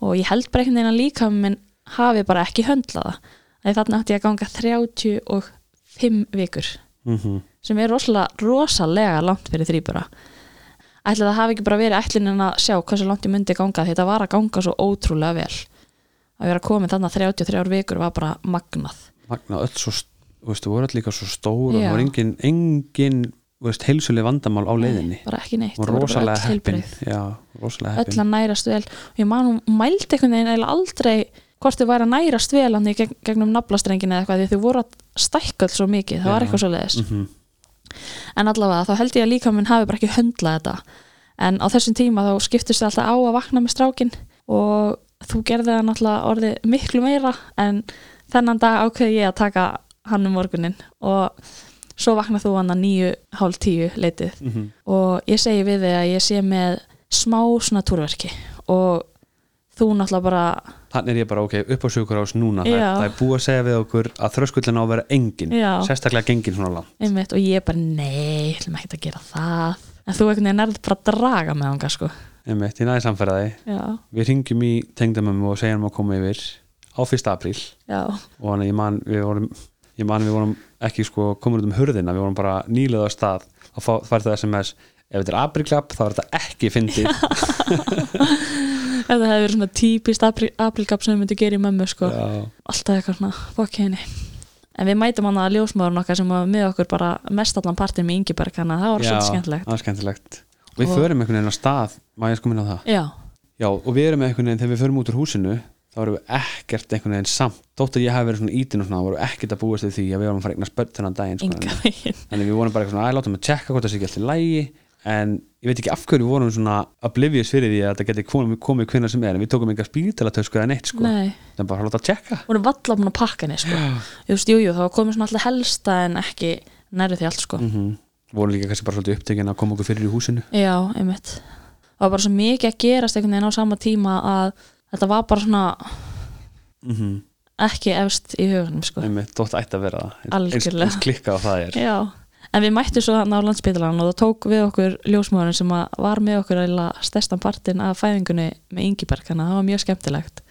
og ég held bara einhvern veginn að líka minn hafi bara ekki höndlaða að þarna átti ég að ganga 35 vikur mm sem er rosalega, rosalega langt fyrir þrýbura ætli það hafi ekki bara verið ætlinin að sjá hversu langt ég myndi ganga þetta var að ganga svo ótrúlega vel. Að vera komin þannig 33 vikur var bara magnað. Magna öll svo þú veist, þú voru öll líka svo stór og Já. það var engin, engin heilsuleg vandamál á leiðinni. Bara ekki neitt, og þau voru bara öll rosalega öll að nærast vel. Og ég man hún mældi einhvern veginn eiginlega aldrei hvort þau væri að nærast vel hann í gegn, gegnum naflastrengin eða eitthvað því þau voru að stækka öll svo mikið, það var Já. eitthvað svo leiðis mm en allavega þá held ég að líka minn hafi bara ekki höndlað þetta en á þessum tíma þá skiptust þau alltaf á að vakna með strákin og þú gerði það náttúrulega orðið miklu meira en þennan dag ákveði ég að taka hann um morgunin og svo vaknað þú hann að nýju, hálf tíu leitið -hmm. og ég segi við þig að ég sé með smá svona túrverki og þú náttúrulega bara þannig er ég bara ok, upp á sjúkurás núna það, Já. það er búið að segja við okkur að þröskullin á að vera engin Já. sérstaklega gengin svona langt einmitt og ég bara nei, ætlum ekki að gera það en þú veginn er bara að draga með hann sko. Einmitt, ég næði samferðaði við ringjum í tengdamömmu og segjum að koma yfir á 1. apríl já, og þannig ég man við vorum ég man við vorum ekki sko komin út um hurðina við vorum bara nýlega á stað og fá- fær það sms ef þetta er aprílklapp þá er þetta ekki fyndið þetta hefði verið svona típist aprilgap sem við myndum gera í mömmu sko. Já. alltaf eitthvað svona, fokk henni. En við mætum hann að ljósmaðurinn okkar sem var með okkur bara mest allan partinn með Ingiberg þannig að það var Já, svolítið skemmtilegt. það var skemmtilegt. Og við Og- förum einhvern veginn á stað. Má ég sko minna á það? Já, Já, og við erum einhvern veginn, þegar við förum út úr húsinu þá erum við ekkert einhvern veginn samt. Þótt að ég hafi verið svona ítin og svona þá vorum við ekkert að búast við því að við vorum að fara eignast börn þennan daginn sko, þannig, veginn. Þannig við vorum bara eitthvað svona, að látum að tjekka hvort það sé ekki alltaf lægi en ég veit ekki af hverju við vorum svona oblivious fyrir því að þetta geti komið, komið hvenna sem er en við tókum enga spítalatösku eða neitt sko, nei, það er bara að láta að tjekka voru valla búin að pakka henni sko. Veist, jú, jú, það var komið svona alltaf helsta en ekki nærið því allt sko. mm vorum líka kannski bara svolítið upptekinn að koma okkur fyrir í húsinu. Já, einmitt. Það var bara svo mikið að gerast einhvern veginn á sama tíma að þetta var bara svona mm -hmm. ekki efst í hugunum sko. einmitt, þótt ætti að vera eins, eins klikkað á það er. Já, en við mættum svo hann á landsbytalan og það tók við okkur ljósmáðurinn sem að var með okkur eða stærstan partinn af fæðingunni með Ingiberg, þannig að það var mjög skemmtilegt.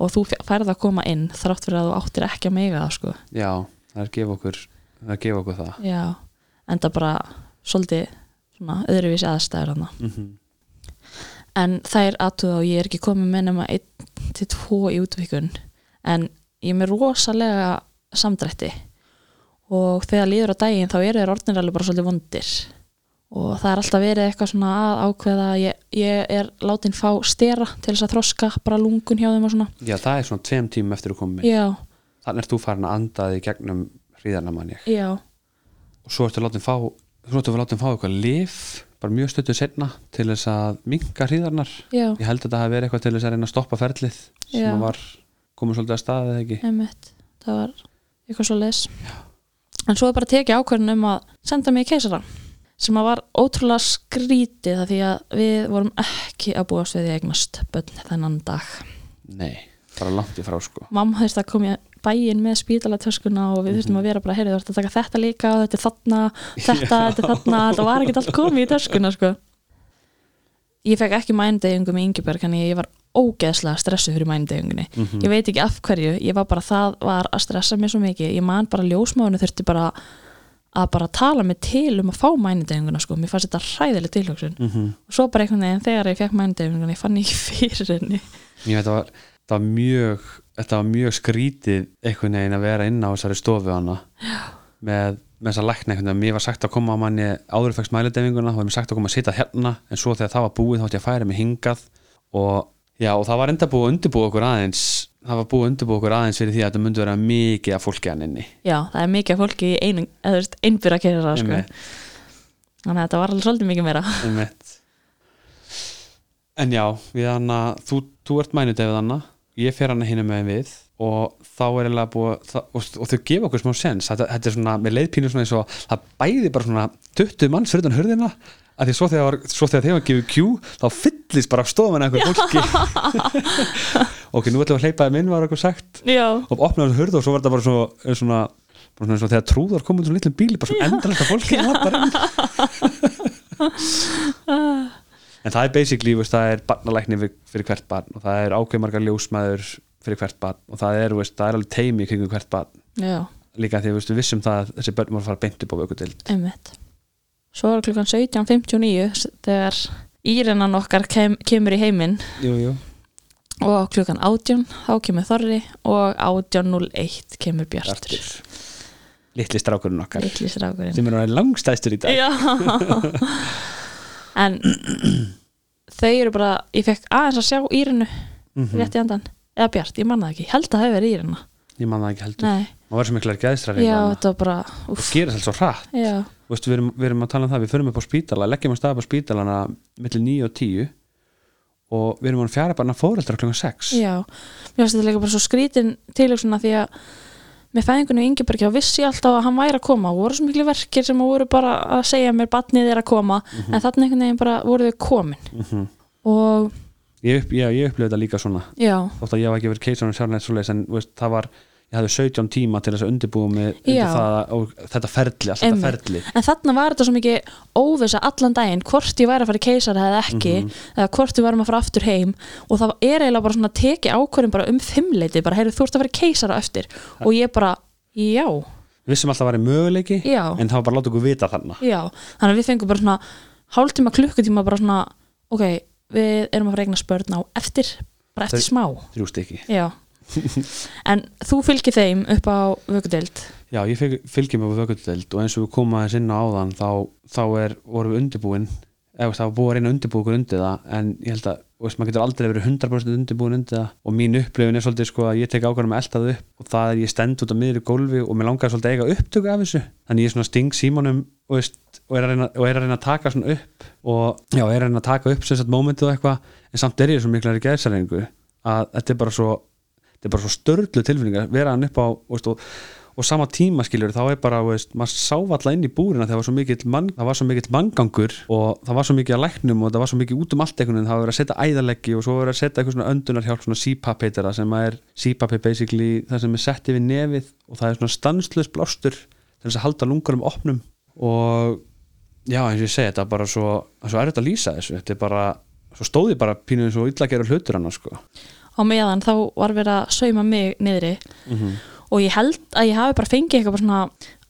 Og þú færði að koma inn þrátt fyrir að þú áttir ekki að mega það sko. Já, það er að gefa okkur það er að gefa okkur það. Já, en það bara svolítið svona öðruvísi aðstæður hann mm en þær aðtuða og ég er ekki komið með nema 1 til 2 í útvikun en ég er með rosalega samdrætti og þegar líður á daginn þá eru þeir orðnir alveg bara svolítið vondir. Og það er alltaf verið eitthvað svona að ákveða að ég, ég er látin fá stera til þess að þroska bara lungun hjá þeim og svona. Já, það er svona tveim tímum eftir að koma já, þannig er þú farin að anda þig gegnum hríðarna mann ég. Já, og svo ertu látin fá svo ertu látin fá eitthvað lif bara mjög stöttu setna til þess að minka hríðarnar. Já, ég held að það hafi verið eitthvað til þess að reyna að stoppa ferlið sem að var komið svolítið að staðið en svo er bara tekið ákvörðun um að senda mig í keisara sem að var ótrúlega skrítið því að við vorum ekki að búast við að eignast bönn þennan dag. Nei, bara langt í frá sko. Mamma þurfti að koma í bæinn með spítalatöskuna og við þurftum að vera bara, heyrðu, þú ert að taka þetta líka og þetta er þarna, þetta, þetta er þarna þetta var ekki allt komið í töskuna sko. ég fekk ekki mændegingu með Ingeberg, en ég var ógeðslega stressuð fyrir mændegingunni Mhm. ég veit ekki af hverju, ég var bara það var að stressa mig svo mikið, ég man bara ljósmáðinu þurfti bara að bara tala mig til um að fá mænudegunguna sko. mér fannst þetta hræðileg tilhjóksun mm -hmm. og svo bara einhvern veginn þegar ég fekk mænudegunguna ég fann ekki fyrir henni. Ég veit að var, það var mjög þetta var mjög skrítið einhvern veginn að vera inn á þessari stofu hana. Með, með þess að lækna einhvern veginn. Mér var sagt að koma á manni áður fækst mælidefinguna og mér sagt að koma að sitja hérna. En svo þegar það var búið þá ætti ég að færa mig hingað og já og það var enda búið að undirbúa okkur aðeins það var búið að undirbúa okkur aðeins fyrir því að þetta myndi vera mikið af fólki hann inni já, það er mikið af fólki í einu, eða þú veist, einbyrra kerra sko. Þannig að þetta var alveg svolítið mikið meira. Einmitt. en já að þú, þú ert mænudefið hann ég fer hann hinn með við og þá er eiginlega búið það, og, og þau gefa okkur smá sens. Þetta, þetta er svona, með leiðpínu svona eins og það bæði bara svona 20 manns fyrir utan hurðina að því svo þegar, var- svo þegar þeim var gefið Q þá fyllist bara stofan einhver fólki. Ok, nú ætlum við að hleypaði minn var eitthvað sagt. Já, og opnaði þessu hurð og svo var þetta bara svo, svona, svona og þegar trúðar komum svona litlum bíli bara svona endalegt að fólki var en það er basically veist, það er barnalækni fyrir, hvert barn og það er ákveðmargar ljósmaður fyrir hvert barn og það er, veist, það er alveg teimi kringum hvert barn. Já, líka því veist, við vissum það að þessi börn voru að fara beint upp á einmitt svo var klukkan 17.59 þegar írennan okkar kem, kemur í heiminn. Jú, jú. og klukkan 18 þá kemur Þorri og 18.01 kemur Bjartur. Bjartur. litli strákurinn okkar. Litli strákurinn. Sem er langstæstur í dag. Já. En þau eru bara, ég fekk aðeins að sjá Írinu Mhm. rétt í andan eða Bjart, ég manna það ekki, held að það hefur verið Írina ég man það ekki heldur, Nei, maður var svo já, þetta var bara og gerast alls svo hratt. Já, veist, við, erum, við erum að tala um það, við förum upp á spítala leggjum að staða á spítalana millir 9 og 10 og við erum að fjara bara fóreldra klukkan 6 já. Mér finnst þetta líka bara svo skrítin tilöksuna því að með fæðingunni Ingebergi þá vissi ég alltaf að hann væri að koma. Og voru svo miklu verkir sem voru bara að segja mér batnið er að koma en þannig einhvern veginn bara voru þau komin. Mhm. og ég, upp, ég, ég upplifði þetta líka svona. Já, þótt að ég hef ekki verið keisarinn leis en það var, ég hafði 17 tíma til þess að undirbúa mig undir það og þetta ferli, allt Einmitt. þetta ferli. En þarna var þetta svo mikið óvisa allan daginn hvort ég væri að fara í keisara eða ekki Mhm. eða hvort við varum að fara aftur heim. Og það er eiginlega bara svona teki ákvörðin bara um fimmleiti, bara heyrðu þú ert að fara í keisara eftir. Og ég bara, já, við vissum alltaf að væri möguleiki já, en það var bara að láta okkur vita þarna. Já. Þannig að við fengum bara svona hálftíma klukkutíma bara svona, ok, við erum að fara að á en þú fylgir þeim upp á vökudeld já, ég fylg, fylgjum með vökkudeld og eins og við komum aðeins inn á áðan þá, þá er, vorum við undirbúin eða það var búið að reyna að okkur undir það en ég held að, veist, maður getur aldrei verið 100% undirbúin undir það. Og mín upplifin er svolítið sko að ég tek ákvæmum að elta það upp og það er ég stend út á miðri gólfi og mér langar svolítið að eiga upptöku af þessu. Þannig ég svona sting símanum og, veist, og, er að reyna, og er að reyna að taka svona upp og já, er að reyna að taka upp sem sagt momentið og eitthvað en samt er ég svo miklar í gæðsarengu að þetta er bara svo þetta er bara svo störlu tilfinningar vera hann upp á veist, og, og sama tíma skiljur þá er bara, veist, maður sá alltaf inn í búrina þegar var svo mikill mann, það mikill manngangur og það var svo mikið að læknum og það var svo mikið út um allt einhvern veginn, það var verið að setja æðaleggi og svo verið að setja eitthvað svona öndunarhjálp svona CPAP heitir það sem er CPAP er basically það sem er sett yfir nefið og það er svona stanslös blástur þess að halda lungunum opnum. Og já eins og ég segi þetta er bara svo, svo erfitt að lýsa þessu. Þetta er bara, svo stóði bara pínuð svo illa að gera hlutur hann sko. Á meðan þá var verið að sauma mig niðri. Og ég held að ég hafi bara fengið eitthvað svona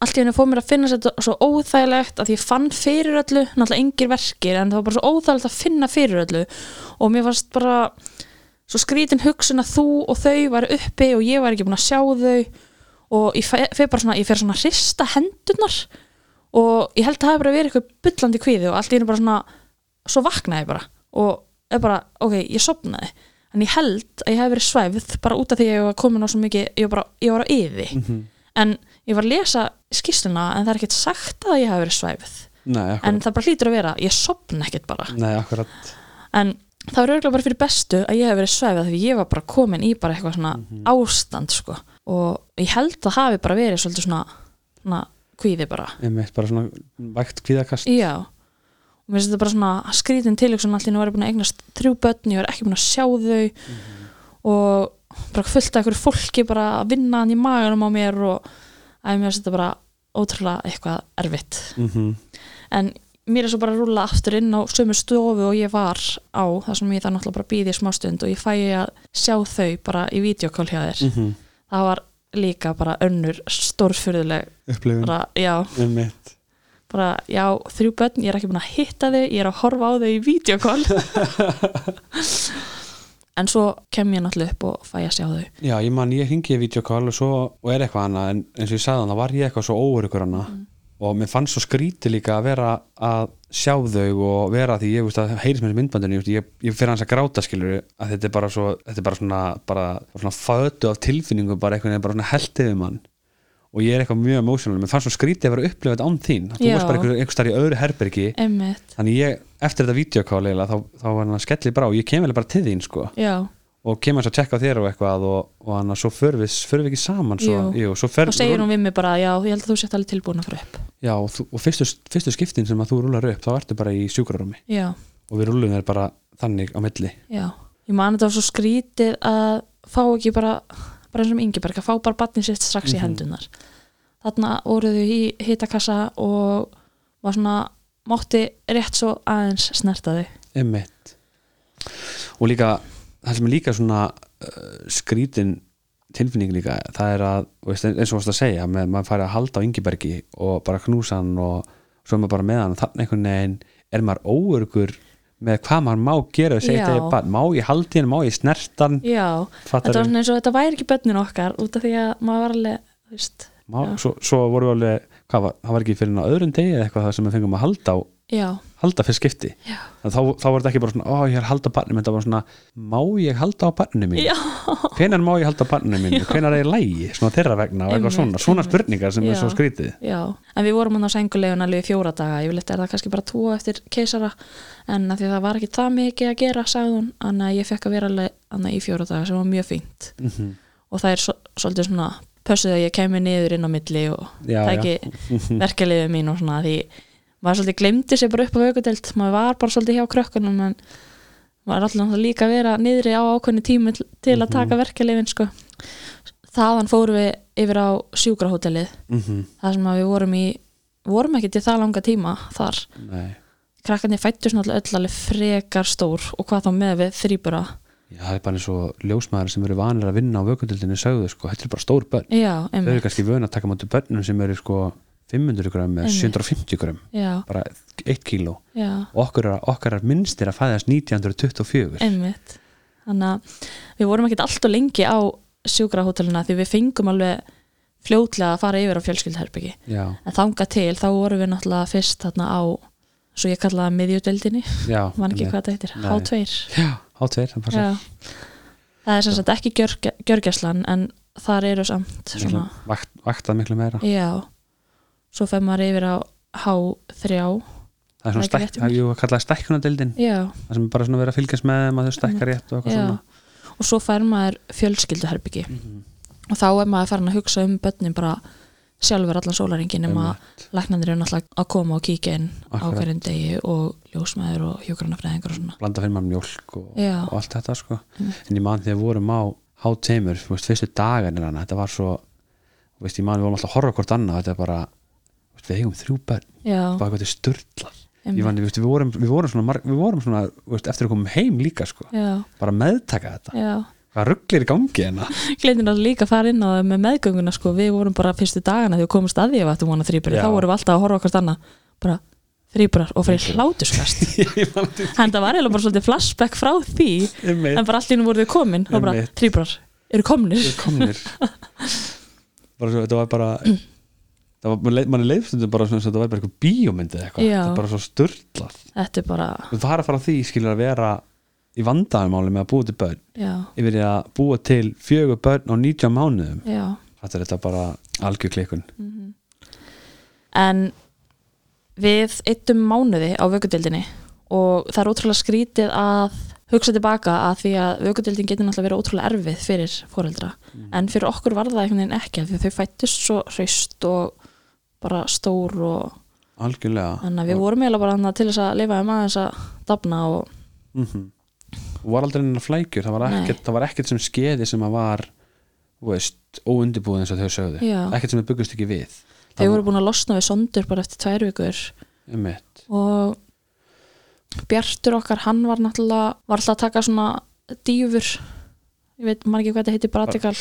allt í henni fór mér að finna þetta svo óþægilegt að ég fann fyrir öllu, náttúrulega engir verkir en það var bara svo óþægilegt að finna fyrir öllu. Og mér varst bara svo skrítin hugsun að þú og þau var uppi og ég var ekki búin að sjá þau. Og ég fer bara svona, ég fer svona að hrista hendurnar. Og ég held að það hafi bara verið eitthvað bullandi kvíði og allt í henni bara svona svo vaknaði bara. Og er bara, ok, ég sopnaði en ég held að ég hef verið svæfð bara út af því að ég var komin á svo mikið ég var, bara, ég var á yfi. En ég var að lesa skýsluna en það er ekkert sagt að ég hef verið svæfð. Nei, en það bara hlýtur að vera, ég sopna ekkert bara. Nei, en það var örgulega bara fyrir bestu að ég hef verið svæfð því ég var bara komin í bara eitthvað svona ástand sko. Og ég held að hafi bara verið svolítið svona, svona kvíði bara. Einmitt, bara svona vægt kvíðakast. Já og mér finnst þetta bara svona skrítin tilöksun allir nú var ég búin að eignast þrjú börn ég var ekki búin að sjá þau. Og bara fullt af einhverju fólki bara að vinna hann í maganum á mér og að mér finnst þetta bara ótrúlega eitthvað erfitt. Mm en mér er svo bara að rúlla aftur inn á sömu stofu og ég var á þar sem ég það náttúrulega bara býði í smástund og ég fæ að sjá þau bara í videokál hjá þér. -hmm. það var líka bara önnur stórfyrðuleg upplifun. bara, já, Einmitt. Bara, já, þrjú börn, ég er ekki búin að hitta þau, ég er að horfa á þau í videokól en svo kem ég náttúrulega upp og fæ að sjá þau. Já, ég man, ég hingi í videokall og og er eitthvað annað en eins og ég sagði hann, það var ég eitthvað svo óurugur hana. Og mér fannst svo skríti líka að vera að sjá þau og vera því ég veist að heyrðis með þessu myndbandinu ég, ég, ég fyrir hans að gráta skilur að þetta er bara svo, þetta er bara svona bara, bara svona fötu af tilfinningu bara eitthvað bara svona held yfir mann og ég er eitthvað mjög emotional, mér fannst svo skríti að vera að upplifa þetta án þín, þú Já. varst bara einhver, einhver starf í öðru herbergi. Emmitt, þannig ég, eftir þetta eiginlega, þá, þá var hann að skelli og ég kem vel bara til þín sko. Já. Og kemur hans að tjekka á þér og eitthvað og, og hann að svo förum við, förum við ekki saman svo, Jú. jú, svo fer, og segir hún við mig bara, já, ég held að þú sett alveg tilbúin að fara upp. Já, og, þú, og fyrstu, fyrstu skiptin sem að þú rúlar upp þá ertu bara í sjúkrarúmi. Já, og við rúlum þér bara þannig á milli. Já, ég man þetta var svo skrítið að fá ekki bara bara eins og Ingeberg, að fá bara batnin sitt strax í Mhm. hendunar þarna voru þau í hitakassa og var svona mátti rétt svo aðeins snerta þau Einmitt. og líka það sem er líka svona uh, skrítin tilfinning líka það er að, þú veist, eins og varst að segja með, maður færi að halda á Ingibergi og bara knúsa hann og svo er maður bara með hann þannig einhvern veginn er maður óörgur með hvað maður má gera er bara, má ég haldi hann, má ég snerta hann? Já, þetta var svona eins og þetta væri ekki bönnin okkar út af því að maður var alveg þú veist, Má, svo, svo voru við alveg hvað það var ekki fyrir á öðrum degi eða eitthvað sem við fengum að halda á já, halda fyrir skipti. Þá, þá var þetta ekki bara svona, ó ég er að halda minn. Það var svona, má ég halda á barninu mín hvenar má ég halda á barninu mín hvenar er ég lægi, svona þeirra vegna eitthvað svona, svona einmitt. spurningar sem Já. er svo skrítið. Já. En við vorum hann á sengulegun alveg fjóra daga. Yfirleitt er það kannski bara tvo eftir keisara. En því að það var ekki það mikið að gera sagði hún, en ég fekk að vera alveg í fjóra daga sem var mjög fínt. Mm -hmm. og það er svo, svolítið svona pössuð að ég kemi niður inn á milli og það já. ekki verkefliðið mín og svona því maður svolítið glemdi sér bara upp á vökudelt maður var bara svolítið hjá krökkunum en maður er alltaf líka að vera niðri á ákveðni tími til, að Mhm. taka verkefliðin sko. þaðan fórum við yfir á sjúkrahótelið. Mm þar sem við vorum í vorum ekki til það langa tíma þar. Nei. krakkarnir fættust náttúrulega öll alveg frekar stór og hvað þá með við þrýbura Já, það er bara eins og ljósmaður sem eru vanir að vinna á vökundildinni sögðu, sko, þetta er bara stór börn. Já, þau eru kannski vöna að taka mátu börnum sem eru sko 500 gram eða Einmitt. 750 gram já, bara 1 kíló. Og okkur er, okkar er minnstir að fæðast 1924 einmitt. Þannig að við vorum ekkert alltaf lengi á sjúkrahótelina því við fengum alveg fljótlega að fara yfir á fjölskyldherbyggi en þanga til þá vorum við náttúrulega fyrst þarna á svo ég kallaði miðjudeldinni já man ekki hvað þetta heitir, Nei. H2 Já, H2, það er sem sagt ekki gjörg, gjörgæslan en þar eru samt svona, Vakt, Vaktað miklu meira. Já svo fer maður yfir á H3 Það er svona stæk, það er jú að kalla stækkunadeildin já, það sem bara svona verið að fylgjast með þeim að þau stækka rétt og eitthvað já. svona. Og svo fær maður fjölskylduherbyggi Mhm. og þá er maður farin að hugsa um börnin bara sjálfur allan sólaringin nema Einmitt. læknandir eru náttúrulega að koma og kíkja inn á Akkurat. hverjum degi og ljósmaður og hjógrunafræðingar og svona. Blanda fyrir maður mjólk og, og allt þetta sko. Einmitt. en ég man þegar vorum á H2 þú veist, fyrstu dagarnir hana, þetta var svo veist, ég man við vorum alltaf að horfa hvort annað þetta er bara, við eigum þrjú börn. Já, bara eitthvað man, við, við, vorum, við vorum svona, við vorum svona veist, eftir að komum heim líka sko. Bara meðtaka þetta, já. Hvað rugglir í gangi hérna? Gleymdi náttúrulega líka að fara inn á það með meðgönguna sko, við vorum bara fyrstu dagana þegar við komum staðið að vona þrýburi, Já. þá vorum við alltaf að horfa okkar annað. Bara þrýburar og fyrir hlátuskast en það var eiginlega bara svolítið flashback frá því en bara allt í nú voru við komin. Og bara þrýburar, eru komnir. Við komnir. Bara þetta var bara það var, mann manni leiðstundum bara svona, þetta var bara eitthvað bíómyndið eitthvað, þetta er bara svo störtlað þetta er bara, þú fara frá því skilur að vera í vandaðumáli með að búa til börn. Já, yfir í að búa til fjögur börn á 19 mánuðum. Já. Þetta er þetta bara algjör klikkun. En við eittum mánuði á vökudildinni og það er ótrúlega skrítið að hugsa tilbaka að því að vökudildin getur náttúrulega verið ótrúlega erfið fyrir foreldra. En fyrir okkur var það ekki því að þau fættust svo hraust og bara stór og algjörlega. þannig að við vorum eiginlega bara þarna til þess að lifa um aðeins að dafna og mm og var aldrei neina flækjur það var, ekkert, það var ekkert sem skeði sem að var veist, óundibúið eins og þau sögðu. Já. ekkert sem þau byggust ekki við. Þau voru búin að losna við sondur bara eftir tvær vikur. Einmitt, og Bjartur okkar, hann var náttúrulega var alltaf að taka svona dýfur ég veit maður ekki hvað þetta heitir bratikal,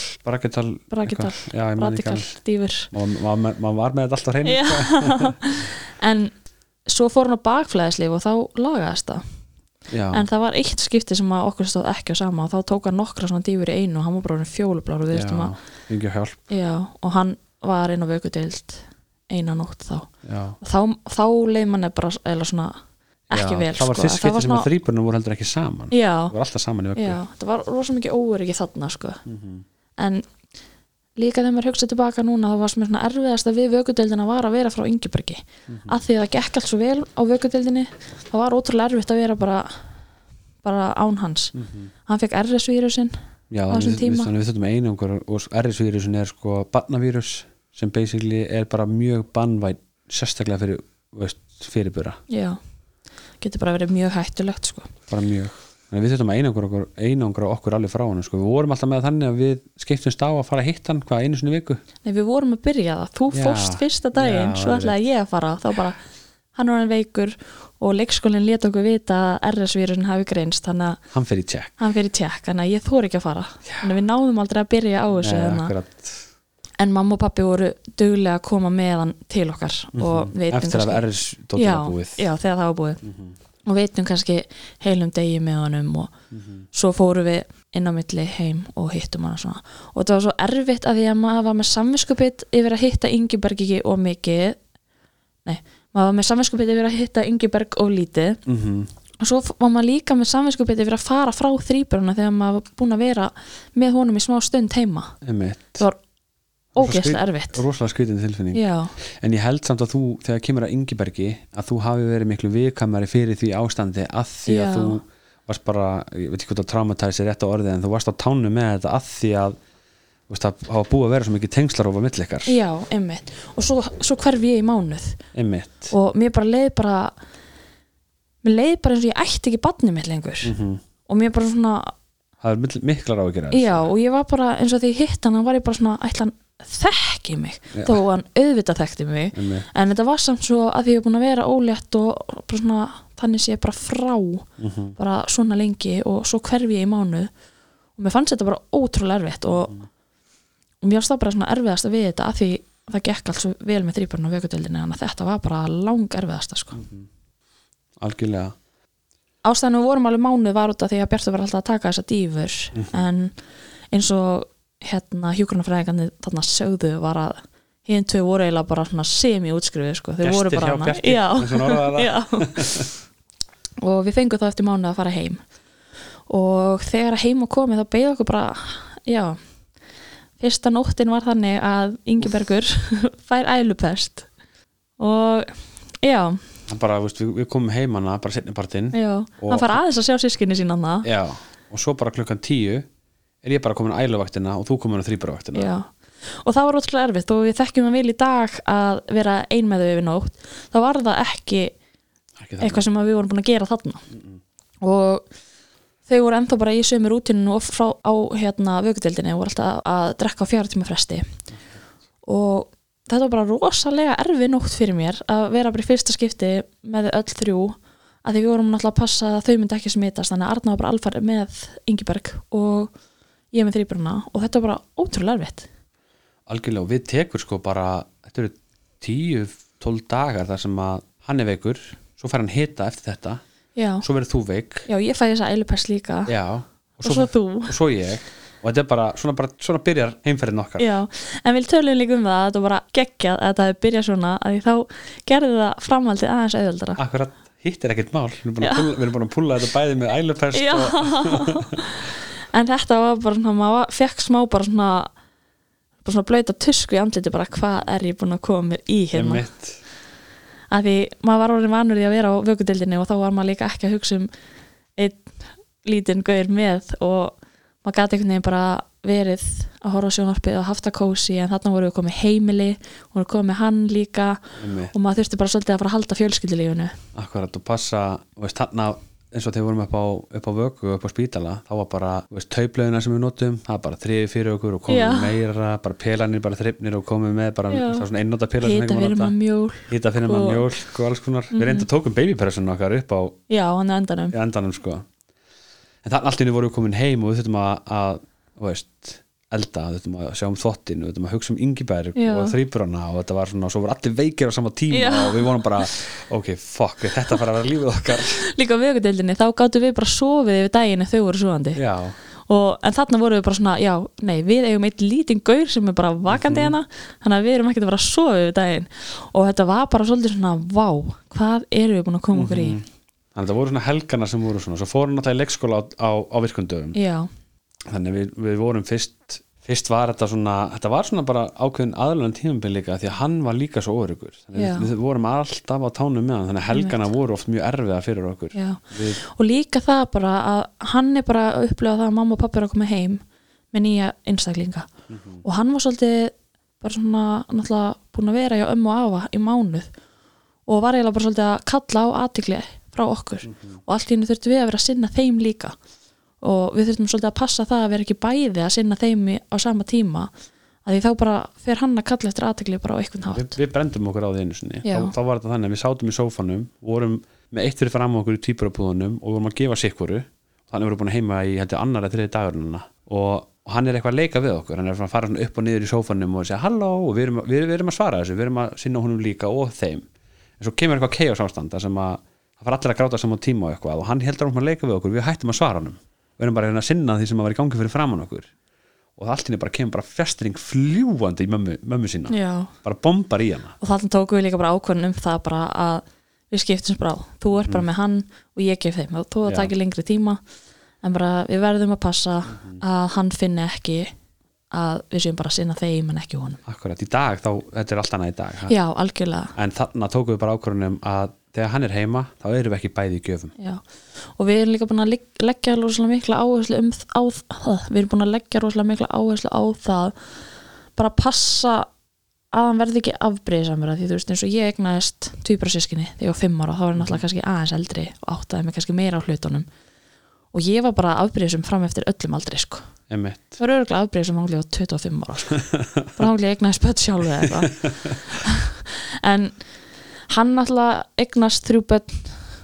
bratikal, alveg dýfur. Maður var með þetta alltaf hreinu. En svo fór hann á bakflæðislif og þá lagaðist það. Já, en það var eitt skipti sem okkur stóð ekki á sama og þá tók hann nokkra svona dýfur í einu og hann var bara orðinn fjólublár og hann var inn á vökudeild eina nótt þá. Já. og þá, þá leið manni bara eða svona ekki já, vel það var sko, fyrst að skipti sem að þrýburnum voru heldur ekki saman. Já, það var alltaf saman í vöggu það var rosa mikið óöryggi þarna sko. Mhm. en líka þegar maður hugsa tilbaka núna þá var sem er svona erfiðast að við vökudeldina var að vera frá Ingebergi Mhm. að því að það gekk allt svo vel á vökudeldinni það var ótrúlega erfitt að vera bara bara án hans. Mhm. hann fekk RS-vírusin Já, við, tíma. við, við þurfum einangur og RS-vírusin er sko barnavírus sem basically er bara mjög bannvæn sérstaklega fyrir veist, fyrirbura, já, getur bara verið mjög hættulegt sko. bara mjög. Þannig við þurfum að einangur okkur, einangra okkur alveg frá hann sko. við vorum alltaf með þannig að við skiptumst á að fara að hitta hann hvað einu sinni viku. Nei, við vorum að byrja það, þú Já, fórst fyrsta daginn, já, svo ætlaði ég að fara. Þá bara, hann var hann veikur og leikskólinn lét okkur vita að RS-vírusin hafi greinst, þannig að hann fer í tjekk, þannig að ég þór ekki að fara. Þannig að við náðum aldrei að byrja á þessu Nei, akkurat, en mamma og pappi voru duglega að koma með hann til okkar og við Mhm. eftir að RS dóttir já, var búið. já, þegar það var búið. Mhm. og veitum kannski heilum degi með honum og svo fórum við inn á milli heim og hittum hana svona. Og þetta var svo erfitt að því að maður var með samvinskupið yfir að hitta Ingiberg ekki og mikið. Nei, maður var með samvinskupið yfir að hitta Ingiberg og lítið. Mm og svo var maður líka með samvinskupið yfir að fara frá þrýburuna þegar maður var búin að vera með honum í smá stund heima. Einmitt. Það var ógeðslega erfitt. rosalega skrítin tilfinning. Já, en ég held samt að þú, þegar kemur að Ingibergi að þú hafi verið miklu viðkamari fyrir því ástandi að því að Já. þú varst bara, ég veit ekki hvort að traumatæsi rétt á orðið en þú varst á tánu með þetta að því að það hafa búið að vera svo mikið tengslar ofar mill ykkar, já, einmitt. Og svo, svo hverf ég í mánuð. Einmitt. Og mér bara leið bara mér leið bara eins og ég ætti ekki badni mitt lengur. Mm og mér bara svona, það er miklar á að gera já og ég var bara eins og því ég hitt hann, var ég bara svona ætla hann þekki mig, Já. þó hann auðvitað þekkti mig, einmitt. En þetta var samt svo að því ég er búin að vera ólétt og bara svona, þannig sé ég bara frá mm bara svona lengi og svo hverfi ég í mánuð. Og mér fannst þetta bara ótrúlega erfitt og, og mér varst það bara svona erfiðasta við þetta að því það gekk allt svo vel með þrýbarn á vökutöldinni þannig að þetta var bara lang erfiðasta sko. algjörlega. Ástæðan við vorum alveg mánuð var út af því að Bjartur var alltaf að taka þessa dýfur en eins og hérna hjúgrunafræðingarnir þarna sögðu var að hinn tvö voru eiginlega bara svona semi-útskrifu sko. voru Gestir bara hjá hana já, það. já. og við fengum þá eftir mánuð að fara heim. Og þegar heim og komið þá beigði okkur bara já fyrsta nóttin var þannig að Ingebergur fær ælupest. Og já, bara, veist, við, við komum heimana bara setnipartinn hann fær aðeins að sjá sískinni sín já, og svo bara klukkan tíu er ég bara komin á æluvaktina og þú komin á þrýbarvaktina Já, og það var ótrúlega erfitt og við þekkjum það vel í dag að vera ein með þau yfir nótt. Þá var það ekki Ekki eitthvað sem að við vorum búin að gera þarna. Og þau voru ennþá bara í sömu rútinu og frá á hérna vökudeldinni og voru alltaf að drekka á fjara tíma fresti og þetta var bara rosalega erfi nótt fyrir mér að vera bara í fyrsta skipti með öll þrjú að því við vorum náttúrulega að passa að þau myndi ekki smitast þannig að Arna var bara alfarið með Ingiberg og ég með þrýbruna og þetta var bara ótrúlega erfitt. Algjörlega og við tekur sko bara þetta eru 10-12 dagar þar sem að hann er veikur svo fær hann hita eftir þetta Já, svo verður þú veik. Já ég fæ þessa eilupest líka. Já, og, og svo, svo þú. og svo ég. Og þetta er bara svona, bara, svona byrjar heimferðin okkar. Já, en við tölum líka um það að þetta var bara geggjað að þetta hefði byrjað svona að því þá gerði það framhaldið aðeins auðvöldara akkurat hitt er ekkert mál. Við erum Já. að pulla, þetta bæði með ælupest og, En þetta var bara svona, maður fekk smá bara svona bara svona blöyta tusku í andliti bara hvað er ég búin að koma mér í hérna? Að því maður var orðin vanur í að vera á vökudeldinni og þá var maður líka ekki að hugsa um einn lítinn gaur með og maður gæti einhvern veginn bara verið að horfa á sjónvarpið og haft að kósi en þarna voru við komið heimili og voru komið hann líka Einmitt. og maður þurfti bara svolítið að fara að halda fjölskyldulífinu. Akkurat og passa veist, þarna eins og þegar við vorum upp á, upp á vöku upp á spítala þá var bara taupleguna sem við notum það var bara þriði fyrir okkur og komum Já. meira bara pelanir bara þrifnir og komum með bara það svona einnóta pela sem hita við fyrir maður mjól hýta fyrir maður mjólk og alls konar. Við reynda tókum babypressun okkar upp á já, endanum. Í endanum sko. En þannig allt inni vorum við komin heim og við þurftum að, að veist, elda, við þurftum að sjá um þottin við þurftum að hugsa um Ingiberg Já. og þrýbrana og þetta var svona, svo voru allir veikir á sama tíma Já. og við vorum bara, ok, fuck þetta fara að vera lífið okkar? Líka á vökudeldinni, þá gáttu við bara sofið yfir daginn ef þau voru svoandi en þarna voru við bara svona, já, nei, við eigum eitt lítinn gaur sem er bara vakandi hérna þannig að við erum ekkert að vera að sofa yfir daginn. Og þetta var bara svolítið svona, vá hvað erum við búin að koma okkur í? Þannig að það voru svona helgana sem voru svona, svo fórum náttúrulega í leikskóla á, á, á virkundöfum já, þannig við, við vorum fyrst fyrst var þetta svona, þetta var svona bara ákveðin aðlunum tímabil líka því að hann var líka svo að við, vorum alltaf á tánum með hann, þannig að helgana voru oft mjög erfiða fyrir okkur. Við, og líka það bara að hann er bara að upplega það að mamma og pappi er að koma heim með nýja einstaklinga. Og hann var svolítið bara svona náttúrulega búin að vera hjá ömmu og afa í mánuð. Og var eiginlega bara svolítið að kalla á aðtikli frá okkur. Og allt í hennu þurftum við að vera að sinna þeim líka og við þurftum svolítið að passa það að vera ekki bæði að sinna þeim á sama tíma. Að því þá bara fer hann að kalla eftir aðtikli bara á einhvern við, hátt. við brendum okkur á því einu sinni. Þá, þá var þetta þannig að við sátum í sófanum vorum með eitt fyrir fram á okkur í týpurabúðunum og vorum að gefa sikkuru þannig vorum við búin að heima í heldur annar að þriði dagurinn og, og hann er eitthvað að leika við okkur. Hann er að fara upp og niður í sófanum og segja halló og við erum, við, við erum að svara þessu. Við erum að sinna honum líka og þeim. En svo kemur eitthvað chaos ástand þar sem að það fara allir að gráta saman tíma og eitthvað. Og hann heldur áfram að leika við okkur, við hættum að svara hann við erum bara að að sinna því sem að vera í gangi fyrir framann okkur. Og það allt inni bara kemur bara fjastring fljúandi í mömmu, mömmu sína. Já. Bara bombar í hana. Og þannig tókum við líka bara ákvörðun um það bara að við skiptum bara á. Þú ert bara með hann og ég gef þeim. Þú það takir lengri tíma. En bara við verðum að passa að hann finni ekki að við séum bara að sinna þeim en ekki honum. Akkurat, í dag, þá, þetta er allt annað í dag ha? já, algjörlega. En tókum við bara ákvörðunum að þegar hann er heima, þá erum við ekki bæði í gjöfum já. og við erum líka búin að legg- leggja rosalega mikla áherslu um á, það. við erum búin að leggja rosalega mikla áherslu á það bara að passa að hann verði ekki afbreyðsamur því þú veist eins og ég egnaðist tvíbra sískinni þegar ég var fimm ára þá var hann alltaf kannski aðeins eldri og áttaði mig kannski meira á hlutunum og ég var bara afbreyðsum fram eftir öllum aldrei sko. Það var örgulega afbreyðsum hangli á 25 ára sko. bara hangli egnaðist börn sjálfu en hann alltaf egnast þrjú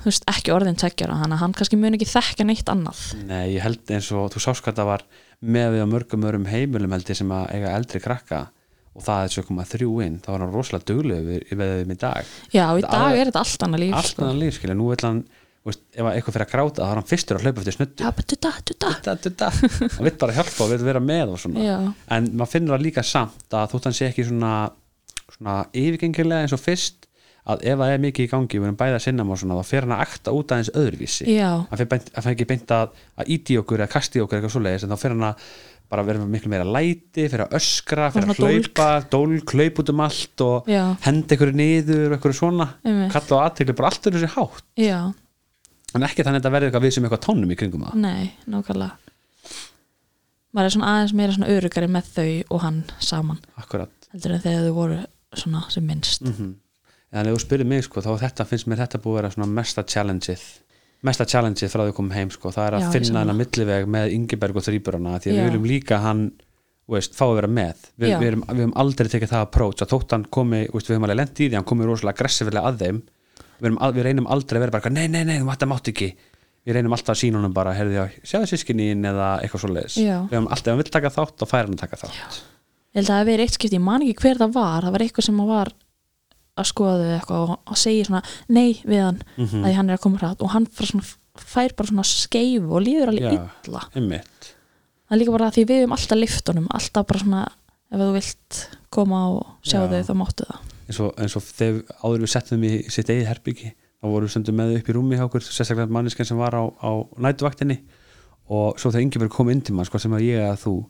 veist, ekki orðin tveggjara þannig að hann kannski mun ekki þekka neitt annað. Nei, ég held eins og þú sást hvað það var með við á mörgum örum heimilum held ég sem að eiga eldri krakka og það er svo koma þrjú inn, þá var hann rosalega dugleg við, við þeim í dag. Já, í dag alveg- er þetta allt annað líf allt sko. annað líf, skilja, nú vill hann veist, ef að eitthvað fyrir að gráta, þá er hann fyrstur að hlaupa eftir snuttu já, bara dutta, dutta. Dutta, dutta. hann vill bara hjálpa og vill vera með og svona. Já, en maður finnur það líka samt að þótt hann sé ekki svona, svona yfirgengilega eins og fyrst að ef það er mikið í gangi, við erum bæði að sinna og svona, þá fer hann að akta út aðeins öðruvísi. Hann fer, beint, hann fer ekki beint að, að íti okkur eða kasti okkur eitthvað svoleiðis en þá fer hann að bara með miklu meira læti fyrir að öskra, fyrir að hlaupa dólk, hlaup út um allt og já, henda ykkur niður og ykkur svona. Kalla á aðtegli, bara allt er þessi hátt. Já. En ekki þannig að þetta verði eitthvað við sem eitthvað tónum í kringum það. Nei, nákvæmlega. Maður er svona aðeins meira svona örugari með þau og hann saman akkurat. heldur en þegar þau voru svona sem minnst. Mm en ef þú spyrir mig sko, þá þetta finnst mér þetta búið að vera mesta challengeið. Mesta challengeið frá því að koma heim sko, það er að Já, finna hennar milliveg með Ingeberg og Þrýburana því að Já. við viljum líka hann veist, fá að vera með. Vi, Já. við, erum, við höfum aldrei tekið það approach að þótt hann komi, veist, við höfum alveg lent í því hann komi rosalega aggressífilega að þeim. Við, erum, al- við reynum aldrei að vera bara nei, nei, nei, þú þetta mátt ekki. Við reynum alltaf að sína honum bara, heyrðu já, sjáðu sískininn eða eitthvað svoleiðis. Já. við höfum alltaf, ef hann vill taka þátt, þá fær hann að taka þátt. Ég held að það hafi verið eitt skipti, ég man ekki hver það var það var eitthvað sem var að skoða þau eitthvað og að segja svona nei við hann Mhm. að hann er að koma hratt og hann svona, fær bara svona skeif og líður alveg Já. illa einmitt það er líka bara því við höfum alltaf liftunum alltaf bara svona ef þú vilt koma og sjá Já. þau þá máttu það eins og, eins og þegar áður við settum í sitt eigið herbyggi þá vorum við stundum með upp í rúmi hjá okkur sérstaklega mannisken sem var á, á nætuvaktinni og svo þegar Ingeborg kom inn til mann sko sem að ég eða þú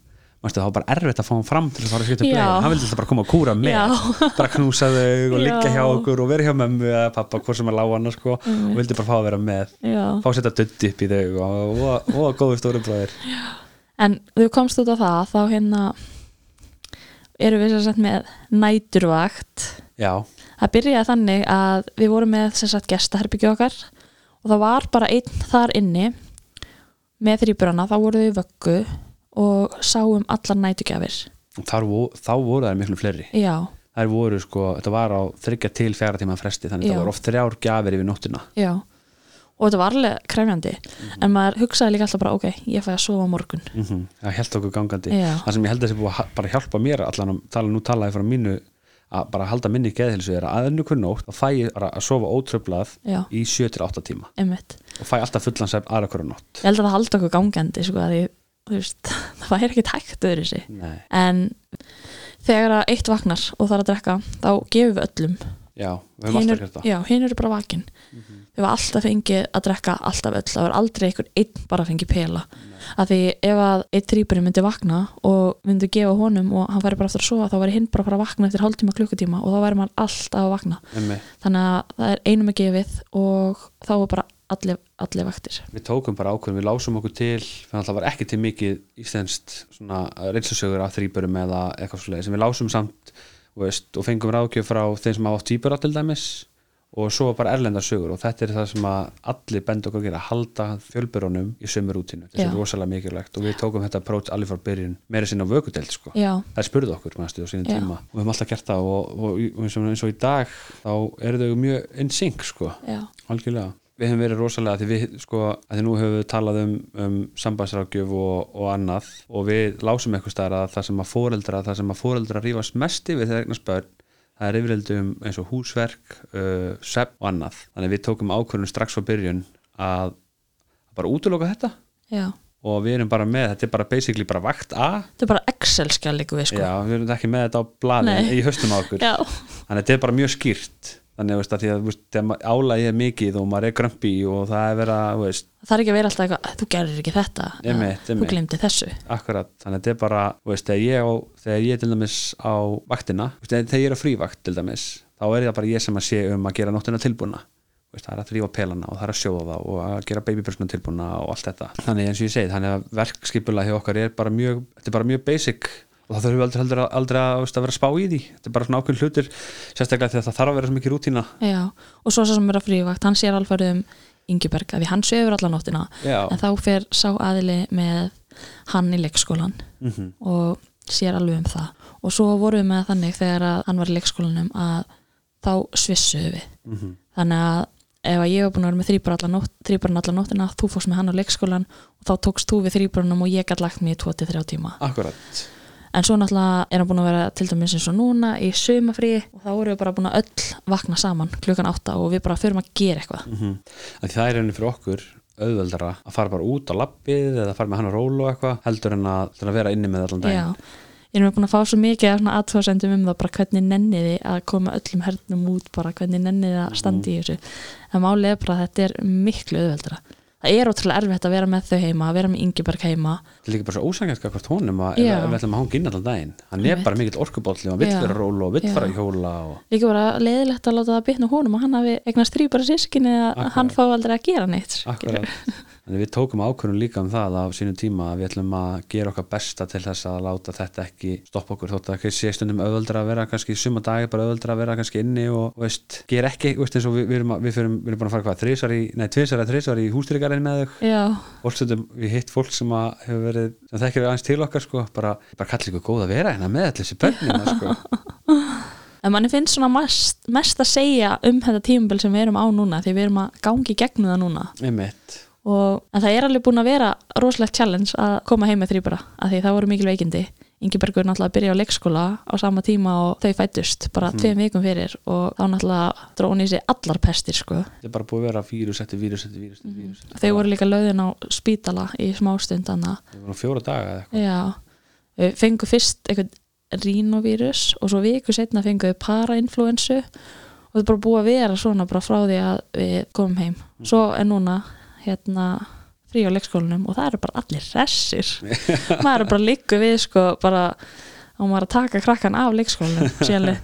manstu, það var bara erfitt að fá hann fram til að fara að skipta Já. bleið hann vildi alltaf bara koma að kúra með. Já. bara knúsa þau og liggja Já. hjá okkur og vera hjá mömmu eða pappa, hvort sem er lág sko, og vildi bara fá að vera með. Já. fá að setja dutti upp í þau og, og, og góðu stóru bræðir en þú komst út á það þá hérna erum við sem sagt með næturvakt. Já, það byrjaði þannig að við vorum með sem sagt gestaherbyggju okkar og það var bara einn þar inni með þrýburana, þá voru þau vöggu og sáum allar nætugjafir vo- þá voru það miklu fleiri. Já, þær voru sko, þetta var á þryggja til fjara tíma fresti þannig Já. það voru oft þrjár gjafir yfir nóttina. Já. Og þetta var alveg krefjandi Mhm. en maður hugsaði líka alltaf bara, ok, ég fæ að sofa morgun. Mm það held okkur gangandi. Já. það sem ég held að þessi búið að bara hjálpa mér allan að tala, nú talaði frá mínu að bara halda minni geðhilsu er að aðeinu hver nótt þá fæ ég að sofa ótröflað í 7-8 tíma. Einmitt. Og fæ alltaf fullan sefn aðra hverju nótt. Ég held að það haldi okkur gangandi sko, að þú veist, það væri ekki tækt öðru sig Nei. en þegar að eitt vaknar og það er að drekka þá gefum við öllum. Já, við það. já, hinn eru bara vakin við varum alltaf fengið að drekka alltaf öll. Það var aldrei einhver einn bara fengið pela. Að því ef að einn þrýburinn myndi vakna og myndi gefa honum og hann væri bara aftur að sofa þá væri hinn bara að fara að vakna eftir hálftíma klukkutíma og þá væri maður alltaf að vakna. Einmitt. þannig að það er einum að gefið og þá er bara allir, allir vaktir. Við tókum bara ákveðum, við lásum okkur til þannig að það var ekki til mikið íslenskt svona reynslusögur af þrýburum eða eitthvað svoleiðis, en við lásum samt veist, og fengum ráðgjöf frá þeim sem átt týpura til dæmis og svo bara erlendar sögur og þetta er það sem að allir bend okkur að halda fjölbyrunum í sömu rútinu, þetta er rosalega mikilvægt og við tókum þetta approach allir frá byrjun meira sinna á vökudeld sko, já, það spurði okkur manstu, á sínum tíma. Og við höfum alltaf gert það og, og, og eins, og, eins og í dag þá eru þau mjög in sync sko. Já, algjörlega við hefum verið rosalega því við sko að því nú hefur við talað um, um sambandsrákjöf og, og annað og við lásum eitthvað stær að það sem að fóreldra það sem að fóreldra rífast mest yfir þegar eignast börn það er yfirleitt um eins og húsverk uh, sepp og annað. Þannig við tókum ákvörðun strax frá byrjun að bara útiloka þetta. Já, og við erum bara með, þetta er bara basically bara vakt A. Þetta er bara Excel-skjál líka við sko. Já, við erum ekki með þetta á blaði Nei. í höstum á okkur. Já, þannig þetta er bara mjög skýrt þannig að, veist, að því að ma- álagið er mikið og maður er grömpi og það er vera veist, það er ekki að vera alltaf eitthvað þú gerir ekki þetta, Einmitt, eða, þú glemdi þessu. Akkurat. Þannig að þetta er bara, veist, þegar ég, á, þegar ég til dæmis á vaktina þegar ég er á frívakt til dæmis þá er það bara ég sem að sé um að gera nóttina tilbúna. Það er að þrýfa pelana og það er að sjóða það og að gera babybröskuna tilbúna og allt þetta. Þannig eins og ég segi, þannig að verkskipulega hjá okkar er bara mjög, þetta er bara mjög basic og það þurfum við aldrei, aldrei, aldrei að, að vera spá í því. Þetta er bara svona ákveðin hlutir sérstaklega því að það þarf að vera svo mikið rútína. Já, og svo svo sem er að frívakt hann sér alveg um Ingeberg að því hann sögur alla nóttina. Já. en þá fer sá aðili með hann í leikskólan mm og sér alveg um það. Og svo vorum við með þannig þegar að hann var í leikskólanum að þá svissuðu við. Mhm. þannig að ef að ég var búin að vera með þrýbarn alla nóttina þú fórst með hann á leikskólan og þá tókst þú við þrýbarnum og ég gætt lagt mér í 2-3 tíma. Akkurat en svo náttúrulega er hann búin að vera til dæmis eins og núna í sumafrí og þá erum við bara búin að öll vakna saman klukkan 8 og við bara förum að gera eitthvað. Mm Það er rauninni fyrir okkur auðveldara að fara bara út á lappið eða fara með hann að róla og eitthvað heldur en að, að vera inni með allan daginn. Já, erum við búin að fá svo mikið af svona aðtóðsendum um það bara hvernig nenniði að koma öllum hernum út bara hvernig nenniði að standa í þessu. En málið er bara að þetta er miklu auðveldara það er ótrúlega erfitt að vera með þau heima að vera með Ingeberg heima. Það er líka bara svo ósangjarska hvort honum að við ætlum að hanga inn allan daginn. Hann er bara mikill orkubólli og vill vera að róla og vill fara í hjóla og... líka bara leiðilegt að láta það bitna á honum og hann hafi eignast þrýbara sískinni að Akkurat. hann fá aldrei að gera neitt Þannig við tókum ákvörðun líka um það á sínu tíma að við ætlum að gera okkar besta til þess að láta þetta ekki stoppa okkur. Þótt að sé stundum auðveldra að vera kannski suma dagi bara auðveldra að vera kannski inni og og veist, gera ekki, veist, eins og við, við, erum, að- við, fyrum, við erum búin að fara hvað, þrísar í, nei, tvisar eða þrísar í hústyrkarinn með þau fólk stundum, við hitt fólk sem að hefur verið, sem þekkir aðeins til okkar sko, bara, bara kallir ykkur góð að vera hérna með allir þessi börnina sko. en manni finnst svona mest, mest að segja um þetta tímabil sem við erum á núna því við erum að gangi gegnum það núna. Einmitt, og það er alveg búin að vera rosalegt challenge að koma heim með þrýbara af því það voru mikil veikindi. Ingebergur náttúrulega byrja á leikskóla á sama tíma og þau fættust bara Mhm. tveim vikum fyrir og þá náttúrulega dróni í sig allar pestir sko. þetta er bara búið að vera vírus eftir vírus eftir vírus eftir vírus eftir þau voru líka löðin á spítala í smástund annað það voru fjóra daga eða eitthvað. Já, við fengu fyrst eitthvað rínóvírus og svo viku setna fengu við parainfluensu og það er bara búið að vera svona bara frá því að við komum heim. Svo er núna hérna frí á leikskólanum og það eru bara allir hressir. Maður er bara líku við sko bara á maður að taka krakkan af leikskólanum síðanlega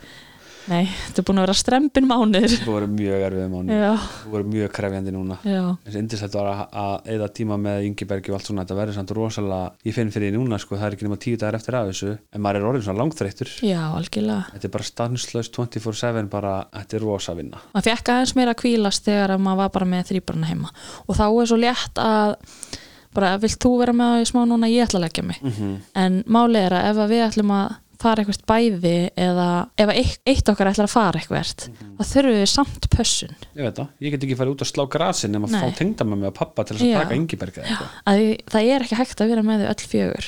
nei, þetta er búin að vera strempin mánuður. Það voru mjög erfið já, það voru mjög krefjandi núna. Og indislegt var að, að eða tíma með Ingibergi og allt svona, þetta verður samt rosalega ég finn fyrir því núna, sko, það er ekki nema tíu dagar eftir af þessu, en maður er orðin svona langþreyttur. Já, algjörlega. Þetta er bara stanslaust 24-7 bara, þetta er rosa vinna. Maður fekk aðeins meira að kvílast þegar að maður var bara með þrýbarna heima. Og þá er svo létt að bara, vilt þú vera með mm -hmm. ef fara eitthvað bæði eða ef eitt, okkar ætlar að fara eitthvað þá þurfum við samt pössun. Ég veit það, ég get ekki farið út að slá grasin að Nei. fá tengdamömmu og pappa til þess að taka því- það er ekki hægt að vera með þau öll fjögur.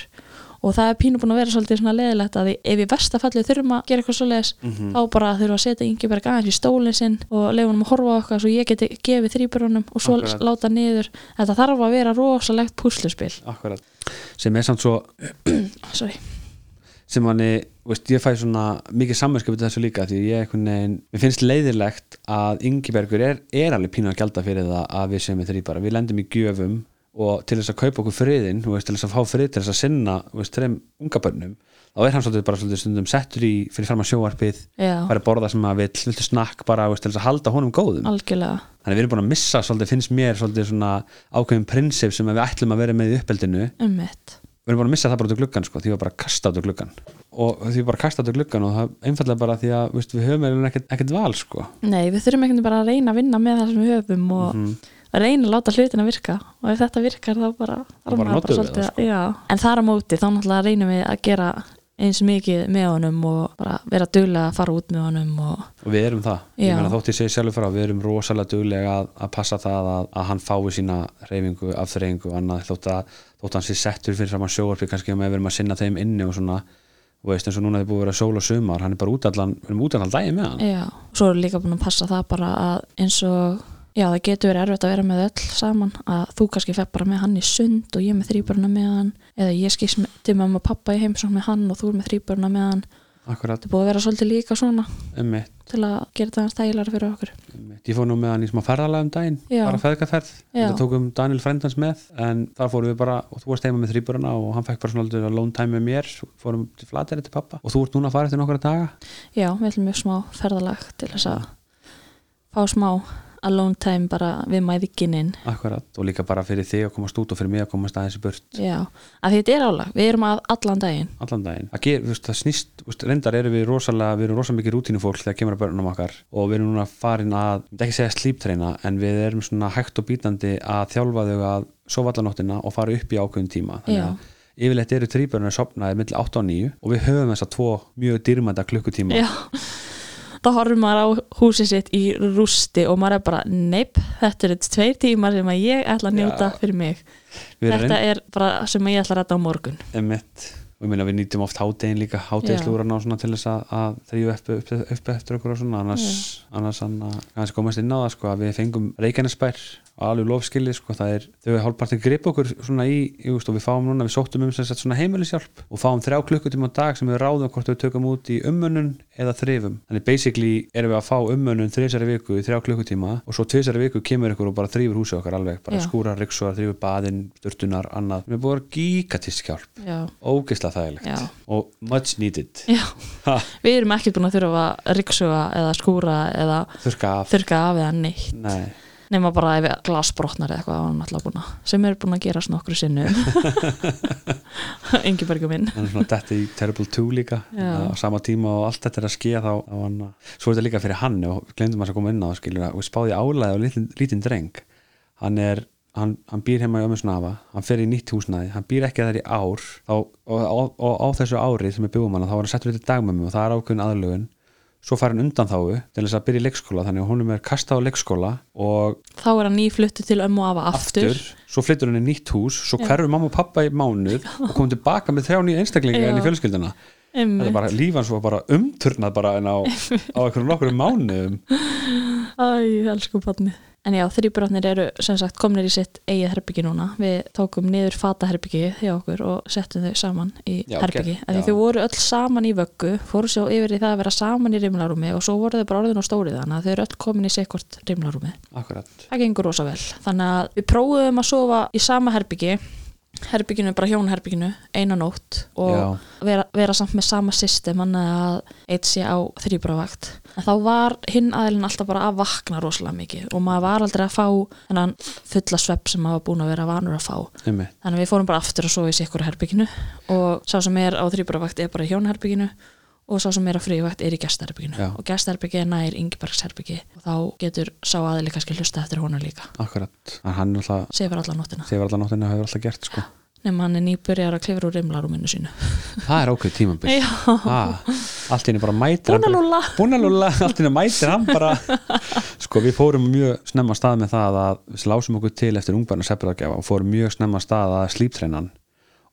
Og það er pínu búin að vera svolítið svona leðilegt að ef í versta fallið þurfum að gera eitthvað svoleiðis Mhm. þá bara þurfum að setja Ingeberg aðeins í stólinn sinn og leifa hann að horfa okkar svo ég geti gefið þrýbjörnum og svo Akkurat. láta niður. Þetta þarf að vera rosalegt púsluspil. Akkurat, sem er samt svo Sem manni, veist, ég fæ svona mikið samverskap við þessu líka því ég einhvern veginn, mér finnst leiðilegt að Ingibergur er, er alveg pínu að gjalda fyrir það að við séum með þrýbara, við lendum í gjöfum og til þess að kaupa okkur friðin veist, til þess að fá frið til þess að sinna þreim unga börnum þá er hann svolítið bara svolítið stundum settur í fyrir fram að sjóarpið, Já, fara að borða sem að vill viltu snakk bara veist, til þess að halda honum góðum. Algjörlega. Þannig við erum búin að missa svolítið, finnst mér svolítið svona ákveðin prinsip sem við ætlum að vera með í uppeldinu. Um mitt við erum bara að missa það bara út af gluggan sko, því við bara að kasta út af gluggan og því við bara að kasta út af gluggan og það er einfallega bara því að veist, við höfum eiginlega ekkert, ekkert val sko. Nei, við þurfum veginn bara að reyna að vinna með það sem við höfum og Mhm. að reyna að láta hlutin að virka og ef þetta virkar þá bara, bara við svolítið það, að- já. en þar á móti þá náttúrulega reynum við að gera eins mikið með honum og bara vera duglega að fara út með honum og og við erum það. Ég Já. meina þótt ég segi sjálfur frá, við erum rosalega duglega að, að passa það að, að hann fái sína reyfingu, afþreyingu og annað. Þótt að þótt hann sé settur fyrir fram að sjóarpi kannski að við erum að sinna þeim inni og svona. Og veist eins og núna þið búið að vera sól og sumar hann er bara út allan, við erum út allan daginn með hann. Já, svo er líka búin að passa það bara að eins og, já það getur verið erfitt að vera með öll saman, að þú kannski fer bara með hann í sund og ég með þrýbörna með hann eða ég skýst með- til mamma og pappa í heimsókn með hann og þú er með þrýbörna með hann. Akkurat, er búið að vera svolítið líka svona emmitt, til að gera hans þægilega fyrir okkur. Emmitt ég fór nú með hann í smá ferðalega um daginn Já. bara feðgaferð, Já. þetta tókum Daniel frendans með en þar fórum við bara, og þú varst heima með þrýburana og hann fekk bara svona alone time með mér. Fórum til flateri til pappa og þú ert núna að fara eftir nokkra daga? Já, við ætlum mjög smá ferðalag til þess að fá smá alone time bara við mæðikinin akkurat, og líka bara fyrir þig að komast út og fyrir mig að komast aðeins í burt. Já, að því þetta er álag, við erum að allan daginn. Allan daginn. Að ger, veist, það snýst, veist, reyndar erum við rosalega við erum rosalega mikið rútínufólk þegar kemur að börnum okkar og við erum núna farin að ekki segja slíptreina en við erum svona hægt og bítandi að þjálfa þau að sofa allan nóttina og fara upp í ákveðin tíma. Yfirleitt eru þrýbörnir sopnaði milli 8 og 9 og við höfum þess að tvo mjög dýrmænda klukkutíma. Já, þá horfum maður á húsið sitt í rústi og maður er bara, neip, þetta eru tveir tímar sem ég ætla að njóta Já. fyrir mig. Við Þetta er bara sem ég ætla að rætta á morgun. Einmitt og ég meina við nýtum oft hádegin líka hádegislúrana og svona til þess að, að þrýju upp, upp, upp eftir okkur og svona. Annars, annars hann að kannski komast inn á það sko að við fengum Reykjanesbær og alveg lofskilið sko það er þau er hálfpartin grip okkur svona í, veist, og við fáum núna, við sóttum um sem sagt svona heimilishjálp og fáum þrjá klukkutíma á dag sem við ráðum hvort við tökum út í umönnun eða þrifum. Þannig basically erum við að fá umönnun þrísari viku í þrjá klukkutíma og svo tvisari viku kemur ykkur og bara þrýfur húsið okkar alveg bara Já. skúrar, ryksuar, þrýfur baðin, sturtunar, annað. Við búum gigatist hjálp. Já, ógeðslega þægilegt. Já. og much needed. Við erum ekki búin að þurfa að ryksuga eða skúra eða þurrka af. þurka af eða neitt. Nei, nema bara ef glasbrotnar eða eitthvað að sem er búin að gerast nokkru sinnum. Ingebergu minn. Hann er svona detti í Terrible 2 líka. Já. á sama tíma og allt þetta er að skeja þá, svo er þetta líka fyrir hann og við glemdum að koma inn á það skilur að við spáði álæði á lítinn dreng. Hann er Hann, hann býr heima í ömmu snafa, hann fer í nýtt húsnæði hann býr ekki það í ár þá, og, og, og á þessu ári sem við byggjum hann þá var hann settur þetta dagmömmu og það er ákveðin aðlögun. Svo fær hann undan þáu til þess að byrja í leikskóla þannig að honum er kastað á leikskóla og þá er hann nýfluttu til ömmu og afa aftur, svo flyttur hann í nýtt hús svo Já. hverfur mamma og pappa í mánuð og komum tilbaka með þrjá nýja einstaklinga Já. inn í fjölskylduna. Þetta er bara lífans var bara umturnað bara en á, á einhverjum nokkur mánuðum. Æ, elsku barni En já, þrýbrotnir eru sem sagt komnir í sitt eigið herbyggi núna. Við tókum niður fataherbyggi hjá okkur og settum þau saman í Já, herbyggi. ok, Okay, þau voru öll saman í vöggu, fóru svo yfir í það að vera saman í rimlarúmi og svo voru þau bara orðin á stórið þannig að þau eru öll komin í sikkort rimlarúmi. akkurat, Það gengur rosa vel. Þannig að við prófum að sofa í sama herbyggi, herbygginu, bara hjónherbygginu, eina nótt og vera, vera samt með sama system, hann að eitt sé á þrýbravakt. En þá var hinn aðilinn alltaf bara að vakna rosalega mikið og maður var aldrei að fá þennan fulla svepp sem maður var búin að vera vanur að fá. einmitt Þannig við fórum bara aftur að sofa í sikkur herbygginu og sá sem er á þrýbravakt er bara hjónherbygginu og sá sem er á frívægt er í gestaherbygginu Já. og gestaherbyggi er nær Ingebergsherbyggi og þá getur sá aðili kannski hlusta eftir honum líka. Akkurat, en hann er alltaf sefur alla nóttina. sefur allan nóttina hefur alltaf gert sko. Nema hann er nýbyrjar að klifra úr rimlarúminu sínu. Það er ákveð tímabil. Já, ah, allt í henni bara mætir búin að lúla Búnalúla, allt í henni mætir hann bara. Sko við fórum mjög snemma stað með það að við lásum okkur til eftir ungbarna seppurðargefa og fórum mjög snemma stað að slíptreinan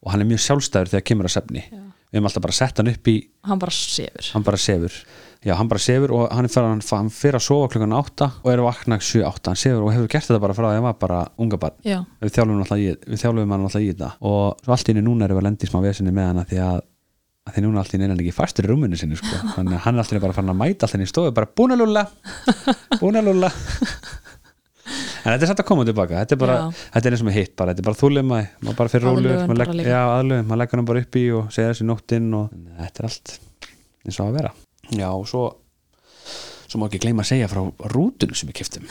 og hann er mjög sjálfstæður þegar kemur að sefni. Já. Við hefum alltaf bara sett hann upp í hann bara sefur. Hann bara sefur. Já, hann bara sefur og hann fer að sofa klukkan 8 og er vakna 7-8 hann sefur og hefur gert þetta bara frá því að hann var bara unga barn. Já, við þjálfum hann alltaf í þetta. Og svo allt í henni núna erum við að lendi í smá vesinni með hann því að, að því núna allt í henni er hann ekki fastur í rúminu sinni sko. þannig að hann er alltaf bara farin að mæta alltaf í stofu bara búin að lulla búin að lulla en þetta er satt að koma tilbaka. Þetta er bara, þetta er eins og með hitt bara, þetta er bara þúlum að maður bara fyrir rólu Aðlögun bara líka. já, aðlöfum, maður leggur hann bara upp í og segja þessi nóttinn og þetta er allt eins og að vera. Já, og svo svo má ekki gleyma að segja frá rútunum sem við keftum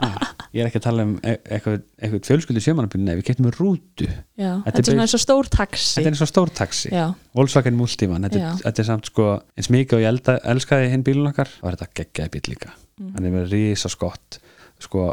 ég er ekki að tala um e- eitthvað, eitthvað fjölskyldu sjömanabíl nei, við keftum með rútu. Já. Þetta þetta er eins og stór taxi. Þetta er eins og stór taxi. Já, Volkswagen Multivan, þetta, er- þetta er samt sko eins mikið og ég elda, elskaði hinn bílun okkar. Er þetta geggjaði bíl líka. Mhm. hann er með risa skott sko,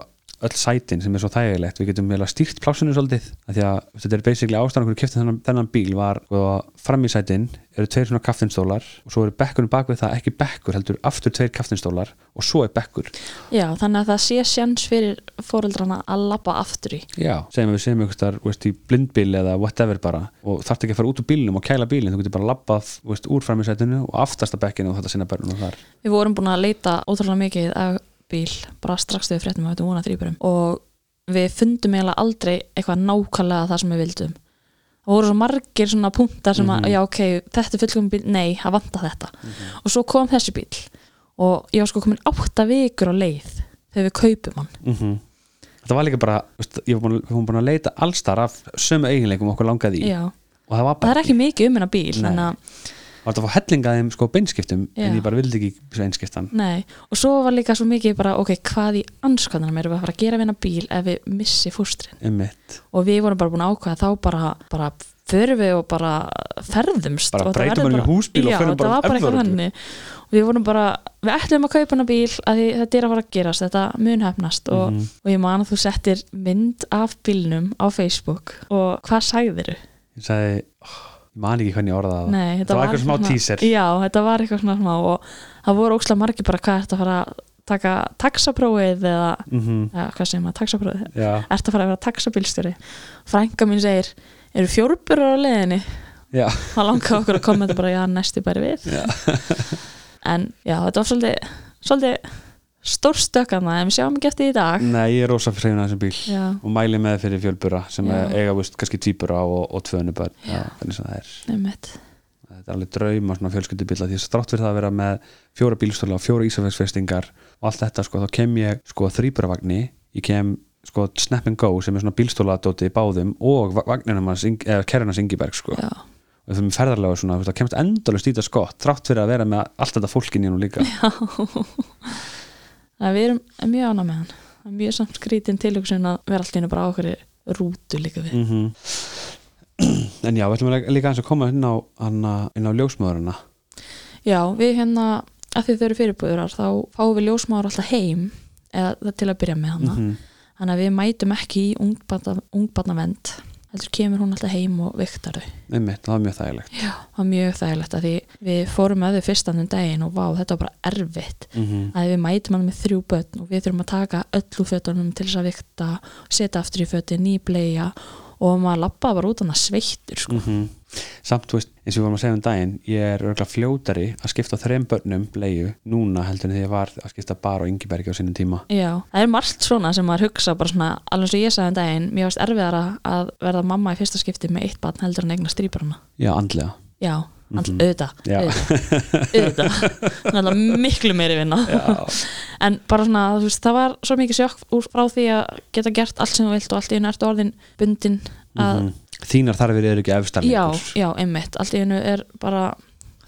öll sætin sem er svo þægilegt. Við getum að stýrt plásinu svolítið því að þetta er basically ástæðan okkur kefti þennan, þennan bíl var og fram í sætin eru tveir svona kaftinstólar og svo eru bekkurinn bak við það ekki bekkur heldur aftur tveir kaftinstólar og svo er bekkur. Já, þannig að það sé sjans fyrir fóreldrana að labba aftur í. Já, segjum við segjum veist, í blindbíl eða whatever bara og þarf ekki að fara út úr bílnum og kæla bílinn þú getur bara labbað veist, úr fram í sætinu og aftasta bekkinu og þetta sinna börnum þar. Við vorum búin að leita ótrúlega mikið af bíl bara strax þegar við fréttum að þetta vona þrýburum og við fundum eiginlega aldrei eitthvað nákvæmlega það sem við vildum. Það voru svo margir svona punktar sem að, Mhm. já ok, þetta er fullkomum bíl nei, það vanta þetta. Og svo kom þessi bíl og ég var sko komin átta vikur á leið þegar við kaupum hann. Mm Þetta var líka bara, ég var búin, að leita allstar af sömu eiginleikum okkur langaði í. Já, og það var það bara er ekki mikið um hennar bíl þannig að, var þetta að fá hellingaðum sko beinskiptum Já. en ég bara vildi ekki svo einskiptan nei og svo var líka svo mikið bara, ok, hvað í anskoðanum erum við að fara að gera við hennar bíl ef við missi fústrin um mitt og við vorum bara búin að ákvæða þá bara, bara förum við og bara ferðumst Bara og breytum honum í húsbíl og já, förum þetta bara um og við vorum bara, við ætlum að kaupa hana bíl að þetta er að fara að gerast, þetta mun hefnast og, Mhm. og ég man að þú settir mynd af bílnum á Facebook og hvað sagðir þú? ég sagði, oh, man ekki hvernig ég orðaði það. Nei, þetta það var eitthvað smá svona- teaser. Já, þetta var eitthvað svona smá og það voru ókslega margir bara hvað ertu að fara að taka taxaprófið eða, mm ja, hvað segir maður, taxaprófið. Já, ertu að fara að vera taxabílstjóri? Frænka mín segir, eru fjórburur á leiðinni? Já, það langaði okkur að koma þetta bara já, næstu bara við. Já. en já, þetta var svolítið, svolítið stórstökana en við sjáum ekki eftir í dag. Nei, ég er rosa fyrir þessum bíl já, og mæli með fyrir fjölbura sem Já. eiga veist, kannski tvíbura og, og tvönu börn. Já, hvernig sem það er. Nefnitt þetta er alveg drauma svona fjölskyldubíla því að strátt fyrir það að vera með fjóra bílstóla og fjóra ísafægsfestingar og allt þetta sko, þá kem ég sko þrýburavagni, ég kem sko Snap and Go sem er svona bílstóladóti í báðum og vagninum hans, Ing- eða kerrunars Ingiberg sko. Já, það er ferðarlega svona, það kemst endalust í þetta skott þrátt fyrir að vera með allt þetta fólkin í nú líka það við erum mjög ána með hann. Það er mjög samt skrítin tilhugsun að vera allt í einu bara á okkur rútu líka við. Mm en já, við ætlum að líka að koma inn á, á ljósmöðurina já, við hérna, að því þau eru fyrirbúðurar þá fáum við ljósmáður alltaf heim eða til að byrja með hana. Mm þannig að við mætum ekki í ungbarnavend heldur kemur hún alltaf heim og viktar þau. Einmitt, það var mjög þægilegt. Já, það var mjög þægilegt að því við fórum með þau fyrst annum daginn og vá, þetta var bara erfitt. Mm að við mætum hann með þrjú börn og við þurfum að taka öllu fötunum til þess að vikta setja aftur í fötin, nýbleia og maður lappaði bara út hann að sveittur sko. -hmm. samt, þú veist, eins og við varum að segja um daginn ég er örgulega fljótari að skipta á þreim börnum bleiu núna heldur en því ég var að skipta bara á Ingibergi á sínum tíma Já, það er margt svona sem maður hugsa bara svona, alveg svo ég sagði um daginn mér varst erfiðara að verða mamma í fyrsta skipti með eitt barn heldur en eigna stríparana já, andlega Já, mm Mhm. auðvitað, Já. auðvitað, auðvitað. Alltaf miklu meiri vinna. Já, en bara svona, veist, það var svo mikið sjokk úr frá því að geta gert allt sem þú vilt og allt í einu ertu orðin bundin að, Mhm. þínar þarfir eru ekki já, efstarleikur já, einmitt. Allt í einu er bara,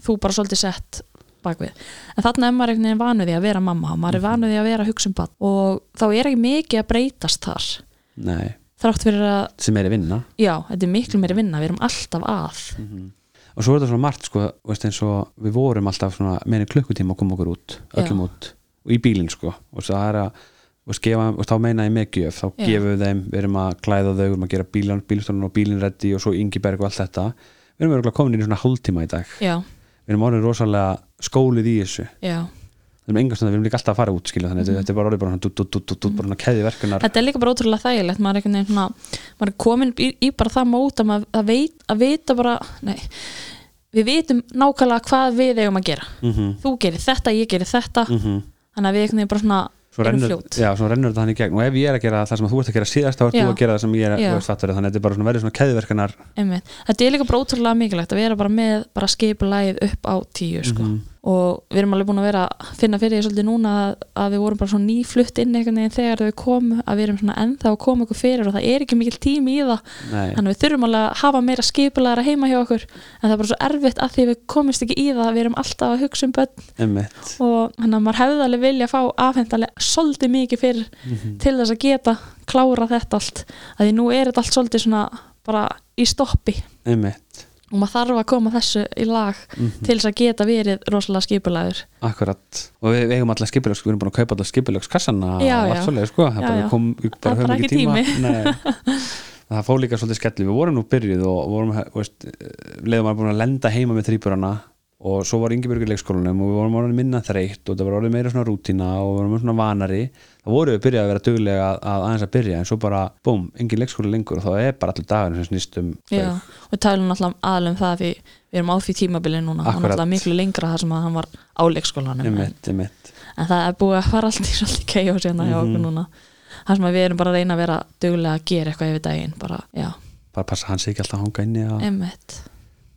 þú bara svolítið sett bakvið, en þarna er maður einhvern veginn vanuð því að vera mamma, maður er vanuð því að vera um bann og þá er ekki mikið að breytast þar, nei, þrátt fyrir að sem er í vinna. Já, þetta er miklu meiri vinna, við erum alltaf að og svo er þetta svona margt sko, veist, og við vorum alltaf meðin klukkutíma að koma okkur út öllum Já. út og í bílinn sko. Og það er að veist, gefa, og þá meina ég með gjöf. Þá Já. gefum við þeim, við erum að klæða þau við erum að gera bílan, bílstofnun og bílinn reddi og svo Ingiberg og allt þetta. Við erum örugglega komin inn í svona hálftíma í dag. Já, við erum orðin rosalega skólið í þessu. Já við erum engast við erum líka alltaf að fara út skilja þannig mm. þetta er bara orðið bara dút, dút, dút, dút, dút, bara svona keði verkunar þetta er líka bara ótrúlega þægilegt maður er, veginn svona, maður er komin í, í bara það mót að að, veit, að vita bara nei, við vitum nákvæmlega hvað við eigum að gera. Mm -hmm, þú gerir þetta, ég gerir þetta. Þannig að við bara svona svo, rennur, fljót. já, svo rennur þetta hann í gegn. Og ef ég er að gera það sem þú ert að gera síðast þá ert þú að gera það sem ég er veist, fattar, þannig að þetta er bara svona verið svona keðiverkunar einmitt. þetta er líka bara ótrúlega mikilvægt að vera bara með bara skipulægið upp á tíu sko. Mhm. Og við erum alveg búin að vera að finna fyrir því svolítið núna að, við vorum bara svona nýflutt inn einhvern veginn þegar þau komu að við erum svona ennþá að koma okkur fyrir og það er ekki mikil tími í það. Nei, þannig við þurfum alveg að hafa meira skipulæra heima hjá okkur en það er bara svo erfitt að því við komumst ekki í það við erum alltaf að hugsa um börn. Emmitt og þannig að maður hefði alveg vilja að fá afhendalega svolítið mikið fyrir Mhm. til þess að geta klára þetta allt að því nú er þetta allt svolítið svona bara í stoppi. Emmitt og maður þarf að koma þessu í lag Mhm. til þess að geta verið rosalega skipulagur Akkurat, og við, eigum alltaf skipilögs við erum búin að kaupa alltaf svoleið sko það Já, já. kom, Það bara er höfum ekki tíma. Nei. það fór líka svolítið skelli við vorum nú byrjuð og vorum veist, leiðum að búin að lenda heima með þrýburana og svo var Ingeborg í leikskólanum og við vorum orðin minna þreytt og það var orðin meira svona rútína og við vorum svona vanari þá vorum við byrjað að vera duglega að, að aðeins að byrja en svo bara, búm, engin leikskóla lengur og þá er bara allir dagarinn sem snýst um Já, við talum náttúrulega aðlum það að við, við erum á því tímabili núna Akkurat. náttúrulega miklu lengra þar sem að hann var á leikskólanum en, Einmitt, einmitt. en það er búið að fara allt í svolítið kei og sérna hjá Mhm. okkur núna þar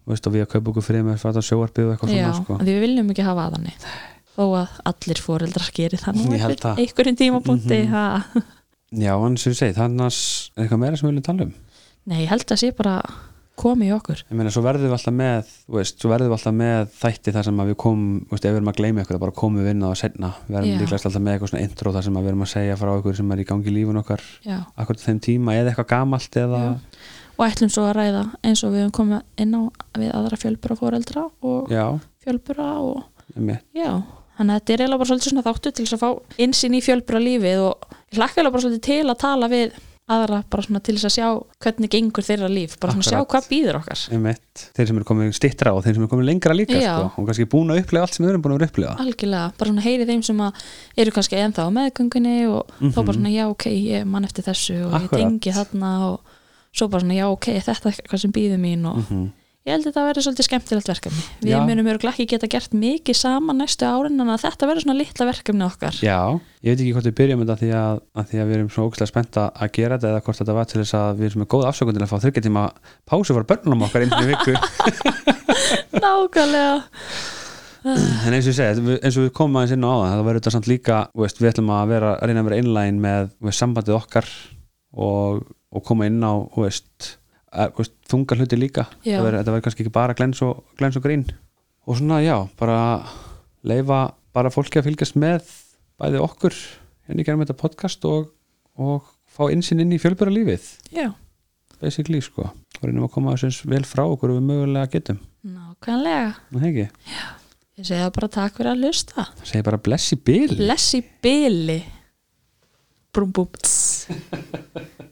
veist, og við að kaupa okkur fyrir með fata sjóarpið og eitthvað Já, svona sko. við viljum ekki hafa að þannig þó að allir foreldrar gerir það Ég það. einhverjum tímapunkti Mhm. ha. Já, en sem við segi, þannig er eitthvað meira sem við viljum tala um Nei, ég held að sé bara komið í okkur ég meina, svo verðum við alltaf með veist, svo verðum við alltaf með þætti þar sem að við komum, ef við erum að gleyma eitthvað bara komum við inn á það setna, við erum líklegast alltaf með eitthvað svona intro þar sem að við erum að segja frá eitthvað sem er í gangi í lífun okkar akkurat þeim tíma, eða eitthvað gamalt eða, Já. Og ætlum svo að ræða eins og við höfum komið inn á við aðra fjölbura foreldra og já, fjölbura og já, þannig að þetta er eiginlega bara svolítið svona þáttu til að fá insinn í fjölbura lífið og eiginlega bara svolítið til að tala við aðra bara svona til þess að sjá hvernig gengur þeirra líf, bara svona sjá Akkurat. hvað býður okkar. Einmitt, þeir sem eru komið stittra og þeir sem eru komið lengra líka sko, og kannski búin að upplega allt sem við erum búin að upplega algjörlega, bara svona heyri þeim sem eru kannski ennþá á meðgöngunni og þá bara svona já ok, ég man eftir þessu og Mhm. Akkurat. ég tengi þarna og svo bara svona já ok, þetta er eitthvað sem býður mín og Mhm. ég held að þetta verði svolítið skemmtilegt verkefni við Já. munum örgulega ekki geta gert mikið saman næstu árin en þetta verður svona litla verkefni okkar Já, ég veit ekki hvort við byrjum þetta því að, að því að við erum svo ógæslega spennt að gera þetta eða hvort þetta var til þess að við erum með góða afsökun til að fá þryggja tíma pásu fyrir börnunum okkar í viku nákvæmlega en eins og ég segi, eins og við komum aðeins inn á áðan það verður þetta samt líka, veist, við ætlum að vera að reyna að vera einlægin með, veist, sambandið okkar og, og koma inn á veist, veist þunga hluti líka, þetta verður kannski ekki bara glens og, glens og grín. Og svona, já, bara leifa bara fólki að fylgjast með bæði okkur, henni gerum þetta podcast og, og fá insinn inn í fjölbæra lífið, já, basically, sko. Og reynum að koma þess vel frá okkur við mögulega getum, nákvæmlega. Ég segja bara takk fyrir að hlusta. Það segir bara bless í bil bless í byli brúm búm tss.